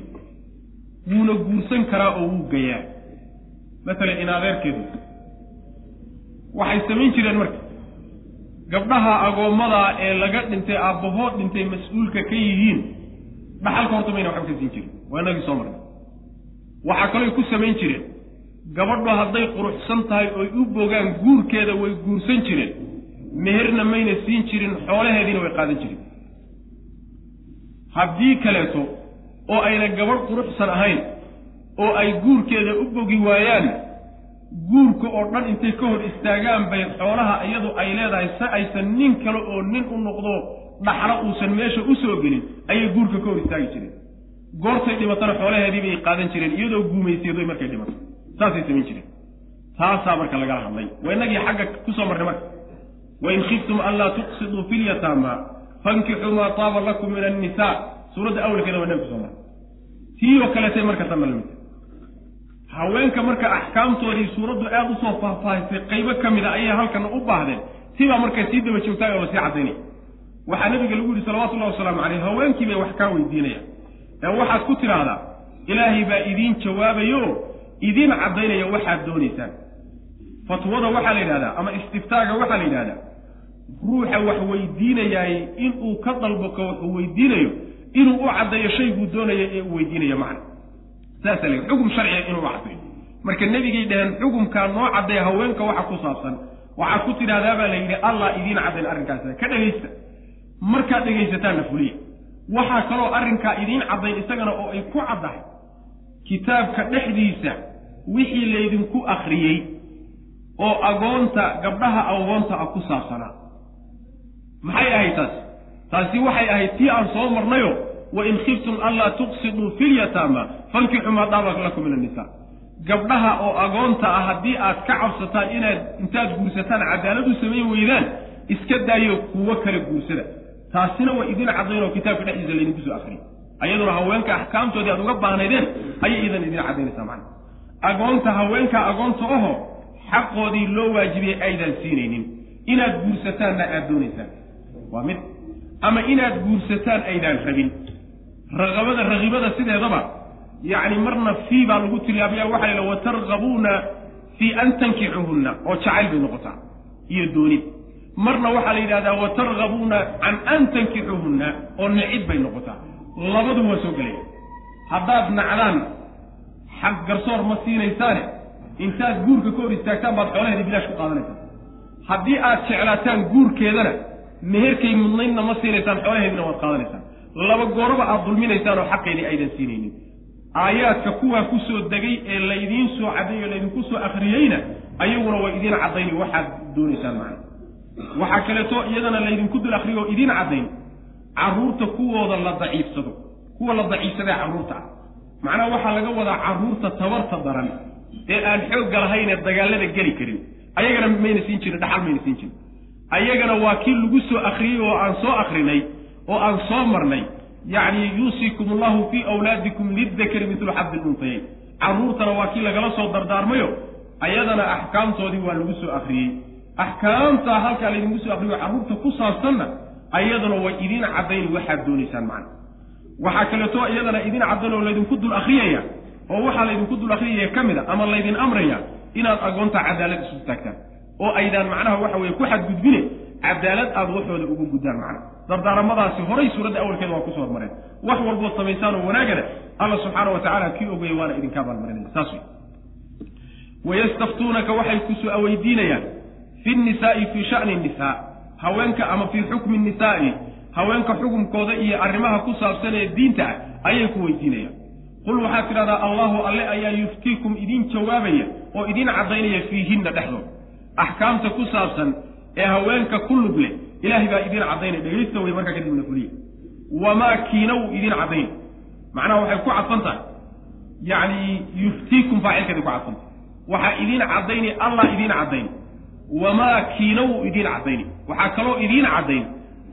Wuuna guursan karaa oo wuu gayaa. Masalan in adeerkeedu. Waxay samayn jireen marka. Gabdhaha agoommadaa ee laga dhintay aabbahood dhintay mas'uulka ka yihiin dhaxalka horta mayna waxba ka siin jirin. Waa inagii soo marnay. Waxaa kalooy ku samayn jireen. Gabadhu hadday quruxsan tahay oy u bogaan guurkeeda way guursan jireen. Meherna mayna siin jirin xoolaheediina way qaadan jirin haddii kaleeto oo ayna gabadh quruxsan ahayn oo ay guurkeeda u bogi waayaan guurka oo dhan intay ka hor istaagaan bay xoolaha iyadu ay leedahay si aysan nin kale oo nin u noqdo dhaxlo uusan meesha u soo gelin ayay guurka ka hor istaagi jireen. Goortay dhimatana xoolaheedii bay qaadan jireen iyadoo guumayseedoy markay dhimato saasay samayn jireen. Taasaa marka lagala hadlay. Waa inagii xagga ku soo marnay marka. Wain khiftum anlaa tuqsiduu fi lyataama fankixuu maa taaba lakum min annisaa. Suuradda awalkeeda waa nabi ku soo marnay. Tii oo kaleetay marka tanna la mid haweenka marka axkaamtoodii suuraddu aada u soo faahfaahisay qaybo ka mid a ayay halkana u baahdeen. Sibaa markay sii daba joogtaay oo la sii caddaynaya waxaa nabiga lagu yihi salawatullahi wasalaamu caleyh haweenkii bay wax kaa weydiinaya ee waxaad ku tidhaahdaa ilaahay baa idiin jawaabayo idiin caddaynaya waxaad doonaysaan. Fatwada waxaa la yidhahdaa ama istiftaaga waxaa la yidhahdaa ruuxa wax weydiinayaay inuu ka dalbo ka wax weydiinayo inuu u caddeeyo shayguu doonaya ee uu weydiinayo macna. Saasaa la xugum sharciga inuu u caddeeyo marka nebigay dhaheen xugumkaa noo caddeeya haweenka waxa ku saabsan. Waxaad ku tidhahdaa baa la yidhi allah idiin caddayn arrinkaas ka dhegaysta markaad dhegaysataanna fuliya. Waxaa kaloo arrinkaa idiin caddayn isagana oo ay ku caddahay kitaabka dhexdiisa wixii laydinku akhriyey oo agoonta gabdhaha agoonta ah ku saabsanaa. Maxay ahayd taas? Taasi waxay ahayd tii aan soo marnayo wain khiftum anlaa tuqsiduu fi lyataama fankixuu maa daaba lakum min annisa gabdhaha oo agoonta ah haddii aad ka cabsataan inaad intaad guursataan cadaaladu samayn weydaan iska daayo kuwo kale guursada taasina way idin caddaynoo kitaabka dhexdiisa laydinku soo akriyay ayaduna haweenka axkaamtoodii aad uga baahnaydeen ayay idan idin caddaynaysaa macna agoonta haweenka agoonta oho xaqoodii loo waajibiyey aydan siinaynin. Inaad guursataanna aad doonaysaan. Waa mid. Ama inaad guursataan aydaan rabin. Raqabada raqibada sideedaba yacni marna fii baa lagu tilmaamaya waxaa la watargabuuna fii an tankixuhunna oo jacayl bay noqotaa iyo doonid marna waxaa la yidhahdaa watargabuuna can an tankixuhunna oo nicid bay noqotaa. Labadu waa soo gelaya haddaad nacdaan xaq garsoor ma siinaysaane intaad guurka ka hor istaagtaan baad xoolaheeda bilaash ku qaadanaysaa. Haddii aad jeclaataan guurkeedana meherkay mudnaydna ma siinaysaan xoolaheedina waad qaadanaysaan. Laba gooraba aad dulminaysaan oo xaqeedii aydan siinaynin. Aayaadka kuwaa ku soo degay ee laydiin soo cadday laydinku soo akhriyeyna ayaguna waa idiin caddayni waxaad doonaysaan macna waxaa kaleeto iyadana laydinku dul akriyo oo idiin caddayn. Carruurta kuwooda la daciifsado. Kuwa la daciifsadee carruurta ah. Macnaha waxaa laga wadaa carruurta tabarta daran ee aan xoogga lahayn ee dagaallada geli karin. Ayagana mayna siin jirin dhaxal mayna siin jirin. Ayagana waa kii lagu soo akriyey oo aan soo akrinay oo aan soo marnay. Yacni yuusikum allahu fii awlaadikum lidakari midlu xabdi luntayayn carruurtana waa kii lagala soo dardaarmayo. Ayadana axkaamtoodii waa lagu soo akriyey axkaamtaa halkaa laydinku soo akriyo carruurta ku saabsanna ayaduna way idin caddayn waxaad doonaysaan macna. Waxaa kaleeto iyadana idin caddayn oo laydinku dul akriyaya oo waxaa laydinku dul akriyaya ka mid a ama laydin amraya inaad agoonta cadaalad isu taagtaan. Oo aydaan macnaha waxa weye ku xadgudbine cadaalad aada waxooda ugu guddaan macna. Dardaaramadaasi horay suuradda awalkeeda waa ku soo hormareen wax walbood samaysaan oo wanaagana alla subxaana wa tacala kii ogaya waana idinka abaalmarinaya saas wey wayastaftuunaka waxay kusu weydiinayaan fi nnisaai fii shani nisaa haweenka ama fii xukmi nisaai haweenka xukumkooda iyo arrimaha ku saabsan ee diinta ah ayay ku weydiinayaan. Qul waxaad tidhahdaa allahu alle ayaa yuftiikum idin jawaabaya oo idin caddaynaya fiihinna dhexdood axkaamta ku saabsan ee haweenka ku lug leh ilaahay baa idin caddaynaya dhegaysta wey markaa kadibna fuliya. Wamaa kiina wuu idin caddayn macnaha waxay ku cadfan tahay. Yacni yuftiikum faacilkeeday ku cadfan tahay. Waxaa idin caddayni allah idin caddayn wamaa kiina wuu idiin caddayni. Waxaa kaloo idiin caddayn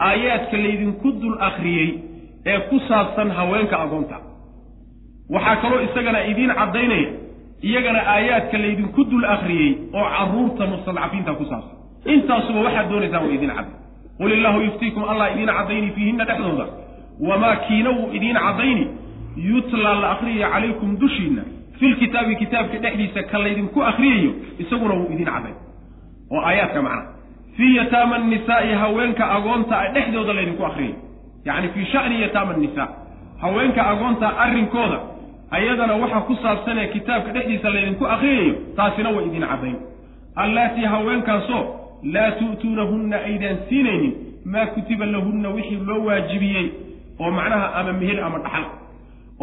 aayaadka laydinku dul akhriyey ee ku saabsan haweenka agoonta. Waxaa kaloo isagana idiin caddaynaya iyagana aayaadka laydinku dul akhriyey oo carruurta mustadcafiinta ku saabsan. Intaasuba waxaad doonaysaan waa idiin cadday qul illaahu yuftiikum allah idiin caddayni fiihinna dhexdooda. Wamaa kiina wuu idiin caddayni yutlaa la akhriyaya calaykum dushiinna. Filkitaabi kitaabka dhexdiisa ka laydinku akhriyayo isaguna wuu idiin cadday oo aayaadka macnaha fii yataama annisaa'i haweenka agoonta dhexdooda laydinku akriyayo yacni fii sha'ni yataama annisaa haweenka agoonta arrinkooda ayadana waxa ku saabsanee kitaabka dhexdiisa laydinku akriyayo taasina way idiin caddayn. Allaatii haweenkaasoo laa tu'tuunahunna aydaan siinaynin maa kutiba lahunna wixii loo waajibiyey oo macnaha ama meher ama dhaxal.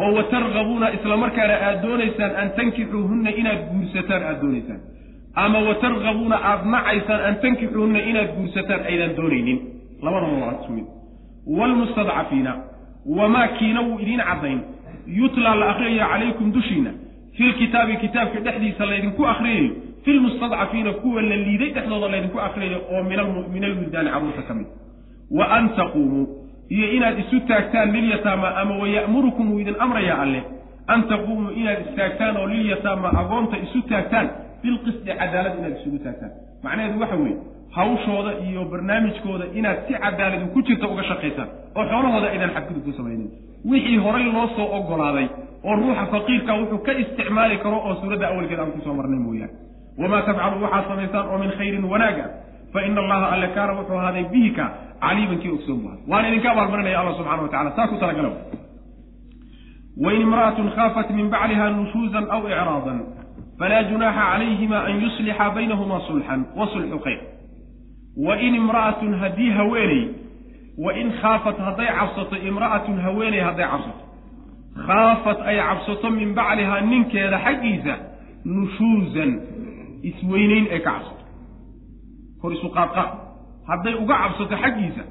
Oo wa targabuuna islamarkaana aad doonaysaan an tankixuuhunna inaad guursataan aad doonaysaan ama wa targabuuna aada nacaysaan an tankixuuhunna inaad guursataan aydaan doonaynin. Labadaba waa isku mid waalmustadcafiina wamaa kiina wuu idiin caddayn. Yutlaa la akhriyayo calaykum dushiina filkitaabi kitaabka dhexdiisa laydinku akhriyayo. Filmustadcafiina kuwa la liiday dhexdooda laydinku akhriyayo oo min alwildaani carruurta ka mid. Wa an taquumuu iyo inaad isu taagtaan lilyataama ama waya'murukum wuu idin amrayaa alle. An taquumuu inaad istaagtaan oo lilyataama agoonta isu taagtaan bilqisdi cadaalad inaad isugu taagtaan macnaheedu waxa weeye hawshooda iyo barnaamijkooda inaad si cadaaladu ku jirta uga shaqaysaan oo xoolahooda aydan xadgudub ku samaynin. Wixii horay loo soo ogolaaday oo ruuxa faqiirka wuxuu ka isticmaali karo oo suuradda awalkeeda aan ku soo marnay mooyaane. Wamaa tafcalu waxaad samaysaan oo min khayrin wanaaga fa ina allaha alle kaana wuxuu ahaaday bihi ka kii ogsoon bu waana idinka abaalmarinaya allah subxana wa tacala saa ku wain imra'atun khaafat min bacliha nushuuzan aw icraadan falaa junaaxa calayhima an yuslixa baynahuma sulxan wa sulxu khayr wain imra'atun haddii haweeney wain khaafat hadday cabsato imra'atun haweeney hadday cabsato khaafat ay cabsato min baclihaa ninkeeda xaggiisa nushuuzan isweynayn ay ka cabsato kor isu qaadqaad hadday uga cabsato xaggiisa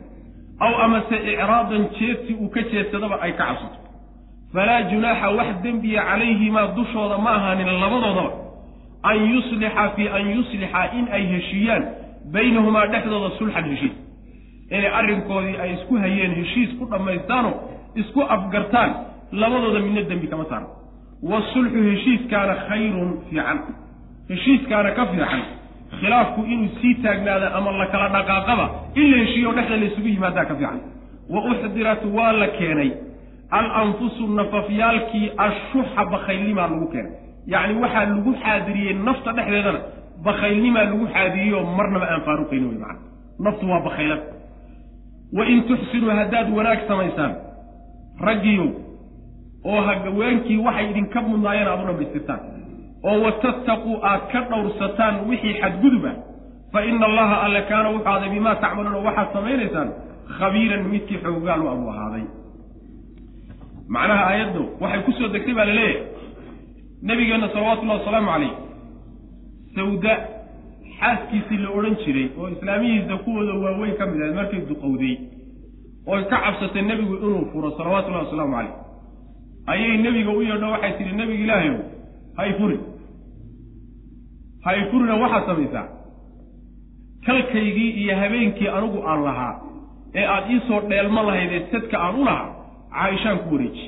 aw amase icraadan jeedsi uu ka jeedsadaba ay ka cabsato falaa junaaxa wax dembiya calayhimaa dushooda ma ahaanin labadoodaba an yuslixa fii an yuslixa in ay heshiiyaan baynahumaa dhexdooda sulxan heshiis. Inay arrinkoodii ay isku hayeen heshiis ku dhammaystaanoo isku afgartaan labadooda midna dembi kama saarno wasulxu heshiiskaana khayrun fiican. Heshiiskaana ka fiican khilaafku inuu sii taagnaada ama la kala dhaqaaqaba in la heshiiyo dhexda la isugu yimaadaa ka fiican. Wa uxdirat waa la keenay al anfusu nafafyaalkii ashuxa bakhaylnimaa lagu keenay yacni waxaa lagu xaadiriyey nafta dhexdeedana bakhaylnimaa lagu xaadiriyo marnaba aan faaruqayni wey macana naftu waa bakhaylad. Wa in tuxsinuu haddaad wanaag samaysaan raggiyow oo haweenkii waxay idinka mudnaayeen aad u dhammaystirtaan oo watattaquu aad ka dhowrsataan wixii xadgudub ah fa ina allaha alle kaana wuxuu ahaaday bimaa tacmaluuna waxaad samaynaysaan khabiiran midkii xoogaal abuu ahaaday. Macnaha aayaddu waxay ku soo degtay baa la leeyahay nabigeenna salawatullahi wasalaamu calayh sawda xaaskiisii la odhan jiray oo islaamihiisa kuwooda waaweyn ka mid ahayd markay duqowday oy ka cabsatay nebigu inuu furo salawatullahi wasalaamu calayh ayay nebiga u yeedho waxay tidhi nebiga ilaahayow hay furin. Hay furina waxaad samaysaa. Kalkaygii iyo habeenkii anigu aan lahaa ee aad iisoo dheelma lahayd ee sadka aan u lahaa caaishaan ku wareeji.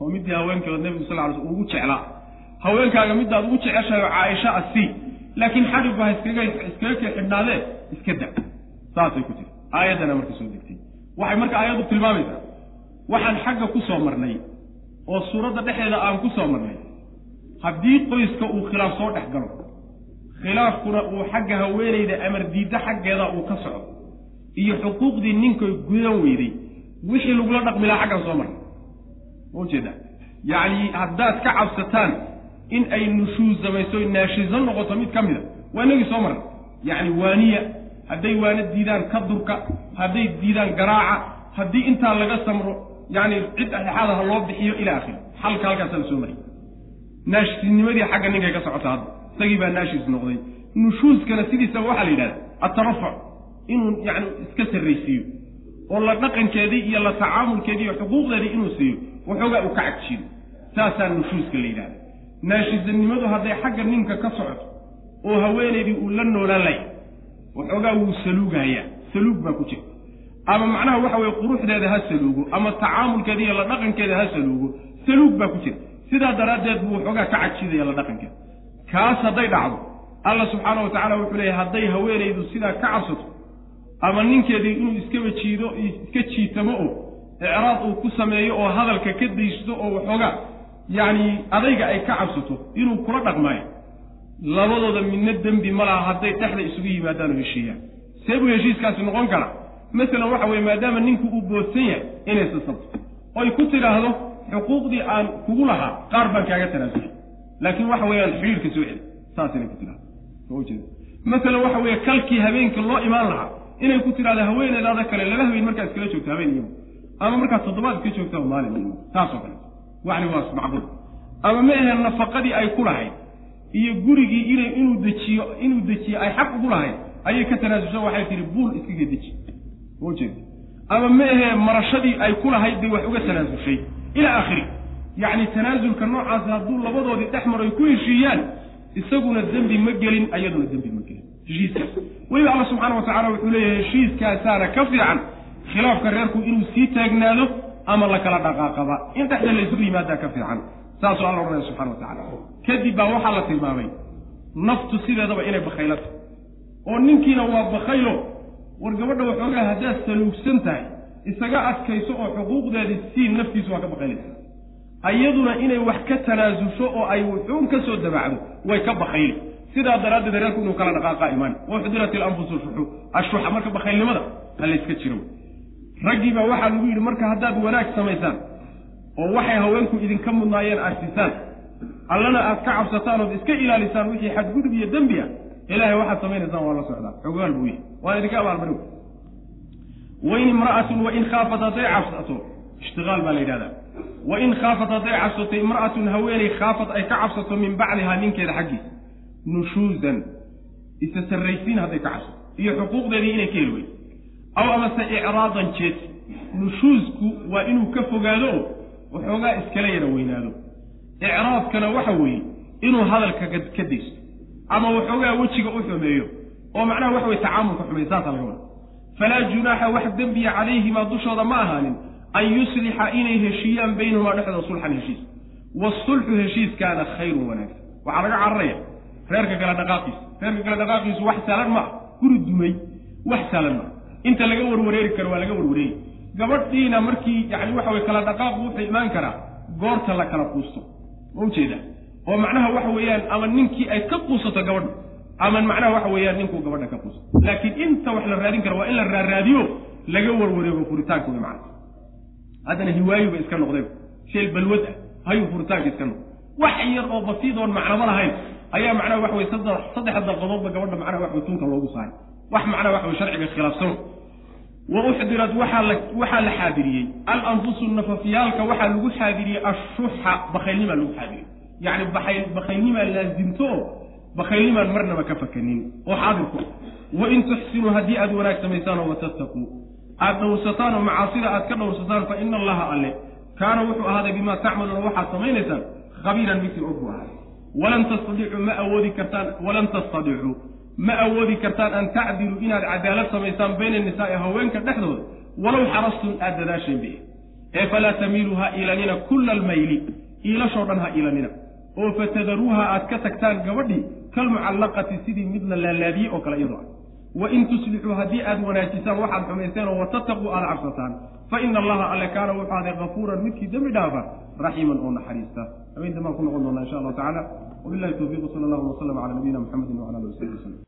Oo midii haweenkeeda nebigu sal ly sl ugu jeclaa haweenkaaga midaad ugu jeceshahay oo caaisha a sii laakiin xadhiggu ha iskaga iskaga xidhnaadee iska da saasay ku tiri aayaddana marka soo degtay. Waxay marka aayaddu tilmaamaysaa. Waxaan xagga ku soo marnay oo suuradda dhexeeda aan ku soo marnay. Haddii qoyska uu khilaaf soo dhex galo khilaafkuna uu xagga haweenayda amar diidda xaggeeda uu ka socdo iyo xuquuqdii ninkoy gudan weyday wixii lagula dhaqmi lahaa xaggan soo marnay. Ma ujeeda yacni haddaad ka cabsataan in ay nushuus samayso naashiso noqoto mid ka mida. Waa inagii soo marnay yacni waaniya. Hadday waana diidaan ka durka hadday diidaan garaaca haddii intaa laga samro yacni cid dhexdhexaada loo bixiyo ila akhiri xalka halkaasaa la soo mariyay naashidnimadii xagga ninkay ka socota hadda. Isagii baa naashis noqday. Nushuuskana sidiisaba waxaa la yidhahda atarafuc inuu yacni iska sarraysiiyo. Oo la dhaqankeedii iyo la tacaamulkeedii iyo xuquuqdeedii inuu siiyo waxoogaa uu ka cagjiyo saasaa nushuuska la yidhahda naashisanimadu hadday xagga ninka ka socoto oo haweenaydii uu la noolaan laya waxoogaa wuu saluugahayaa. Saluug baa ku jira. Ama macnaha waxa weye quruxdeeda ha saluugo ama tacaamulkeeda iyo la dhaqankeeda ha saluugo saluug baa ku jira. Sidaa daraaddeed buu waxoogaa ka cagjidaya la dhaqankeeda. Kaas hadday dhacdo alla subxaana wa tacala wuxuu leeyahy hadday haweenaydu sidaa ka cabsato ama ninkeedii inuu iskaba jiido iska jiitamo oo icraad uu ku sameeyo oo hadalka ka daysto oo waxoogaa yacni adayga ay ka cabsato inuu kula dhaqmaayo. Labadooda midna dembi ma laha hadday dhexda isugu yimaadaan oo heshiiyaan. See buu heshiiskaasi noqon karaa masalan waxa weye maadaama ninku uu boodsan yahay inay sasabto oy ku tidhaahdo xuquuqdii aan kugu lahaa qaar baan kaaga tanaasulay laakiin waxa weeyaan xidhiirka soo celi saas inay ku tidhahdo masalan waxa weeye kalkii habeenka loo imaan lahaa inay ku tidhahdo haweeneedaada kale laba habeen markaa iskala joogto habeen iyamo ama markaa toddobaad iska joogta maalin. Taasoo kale wacni waa macquul ama ma aheen nafaqadii ay ku lahayd iyo gurigii inay inuu dejiyo inuu dejiyo ay xaq ugu lahayd ayay ka tanaasusho waxay tihi buul iskaga deji. Ujeeda ama ma ahee marashadii ay ku lahayd bay wax uga tanaasushay ilaa aakhiri. Yacni tanaasulka noocaas hadduu labadoodii dhex maro ay ku heshiiyaan isaguna dembi ma gelin ayaduna dembi ma gelin. Heshiiskaas weliba alla subxaana wa tacala wuxuu leeyahay heshiiskaasaana ka fiican khilaafka reerku inuu sii taagnaado ama la kala dhaqaaqaba. In dhexda la yimaadaa ka fiican. Saasuu alla odhanaya subxana wa tacala kadib baa waxaa la tilmaamay naftu sideedaba inay bakhaylato oo ninkiina waa bakhaylo war gabadha waxoogaa haddaad saluugsan tahay isaga adkayso oo xuquuqdeedii sii naftiisu waa ka bakaylaysa ayaduna inay wax ka tanaasusho oo ay wuxuun ka soo dabacdo way ka bakayli sidaa daraaddeed reerku inuu kala dhaqaaqa imaan. Waxdirat ilanfusu shuxu ashuxa marka bakaylnimada ha layska jiro raggii baa waxaa lagu yidhi marka haddaad wanaag samaysaan oo waxay haweenku idinka mudnaayeen arsisaan allana aad ka cabsataan ood iska ilaalisaan wixii xadgudub iyo dembi ah ilaahay waxaad samaynaysaan waa la socdaa. Xogaal buu yihi waan idinka abaalmari wain imra'atun wain khaafat hadday cabsato ishtiqaal baa la yidhahdaa. Wain khaafat hadday cabsato imra'atun haweeney khaafat ay ka cabsato min bacdihaa ninkeeda xaggiisa nushuusan isa sarraysiin hadday ka cabsato iyo xuquuqdeedii inay ka heli weydo aw amase icraadan jees nushuusku waa inuu ka fogaado oo waxoogaa iskala yara weynaado. Icraadkana waxa weeye inuu hadalka ka daysto ama waxoogaa wejiga u xumeeyo oo macnaha waxa weye tacaamulka xumeeyo saasa laga wada falaa junaaxa wax dembiya calayhimaa dushooda ma ahaanin an yuslixa inay heshiiyaan baynahumaa dhexdooda sulxan heshiis. Waasulxu heshiiskaana khayrun wanaagsan. Waxaa laga cararaya reerka kale dhaqaaqiisa. Reerka kale dhaqaaqiisu wax saalan ma ah guri dumay wax saalan ma ah inta laga warwareeri karo waa laga warwareegi gabadhiina markii yani waxa weye kala dhaqaaqu wuxuu imaan karaa goorta la kala quusto. Ma ujeeda oo macnaha waxa weeyaan ama ninkii ay ka quusato gabadha ama macnaha waxa weeyaan ninkuu gabadha ka quusato laakiin inta wax la raadin kara waa in la raaraadiyo laga warwareego furitaanka wey macana haddana hiwaayu bay iska noqdeen. Sheel balwad ah hayuu furitaanka iska noqday wax yar oo basiidoon macnamo lahayn ayaa macnaha waxa weye saddex saddexa dalqadoodba gabadha macnaha waxa tunka loogu saaray wax macnaha waxa weye sharciga khilaafsano. Wa uxdirat waxaa la xaadiriyey. Alanfusu nafafyaalka waxaa lagu xaadiriyey ashuxa bakaylnimaa lagu xaadiriyey yacni bakayl bakaylnimaa laasimto oo bakaylnimaan marnaba ka fakanin. Oo xaadir ku ah wain tuxsinuu haddii aad wanaag samaysaan oo watattaquu aad dhowrsataan oo macaasida aad ka dhowrsataan fa ina allaha alle kaana wuxuu ahaaday bimaa tacmaluuna waxaad samaynaysaan khabiiran midkii og buu ahaaday. Walan tastadiicuu ma awoodi kartaan walan tastadiicuu ma awoodi kartaan an tacdiluu inaad cadaalad samaysaan bayna nisaa'i haweenka dhexdooda walow xarastum aad dadaasheen bi ee falaa tamiiluu ha iilanina kulla almayli iilashoo dhan ha iilanina. Oo fatadaruuha aad ka tagtaan gabadhii kalmucallaqati sidii mid la laalaadiyey oo kale iyadoo ah. Wa in tuslixuu haddii aad wanaajisaan waxaad xumayseen oo watataquu aad cabsataan fa ina allaha alle kaana wuxuu aday kafuuran midkii dembi dhaafa raxiiman oo naxariista. Habeen dambaan ku noqon doonaa insha allahu tacala wabilahi towfiiq sala allahu waslam cala nabiyina muxamedi wcala ali wasabi waslm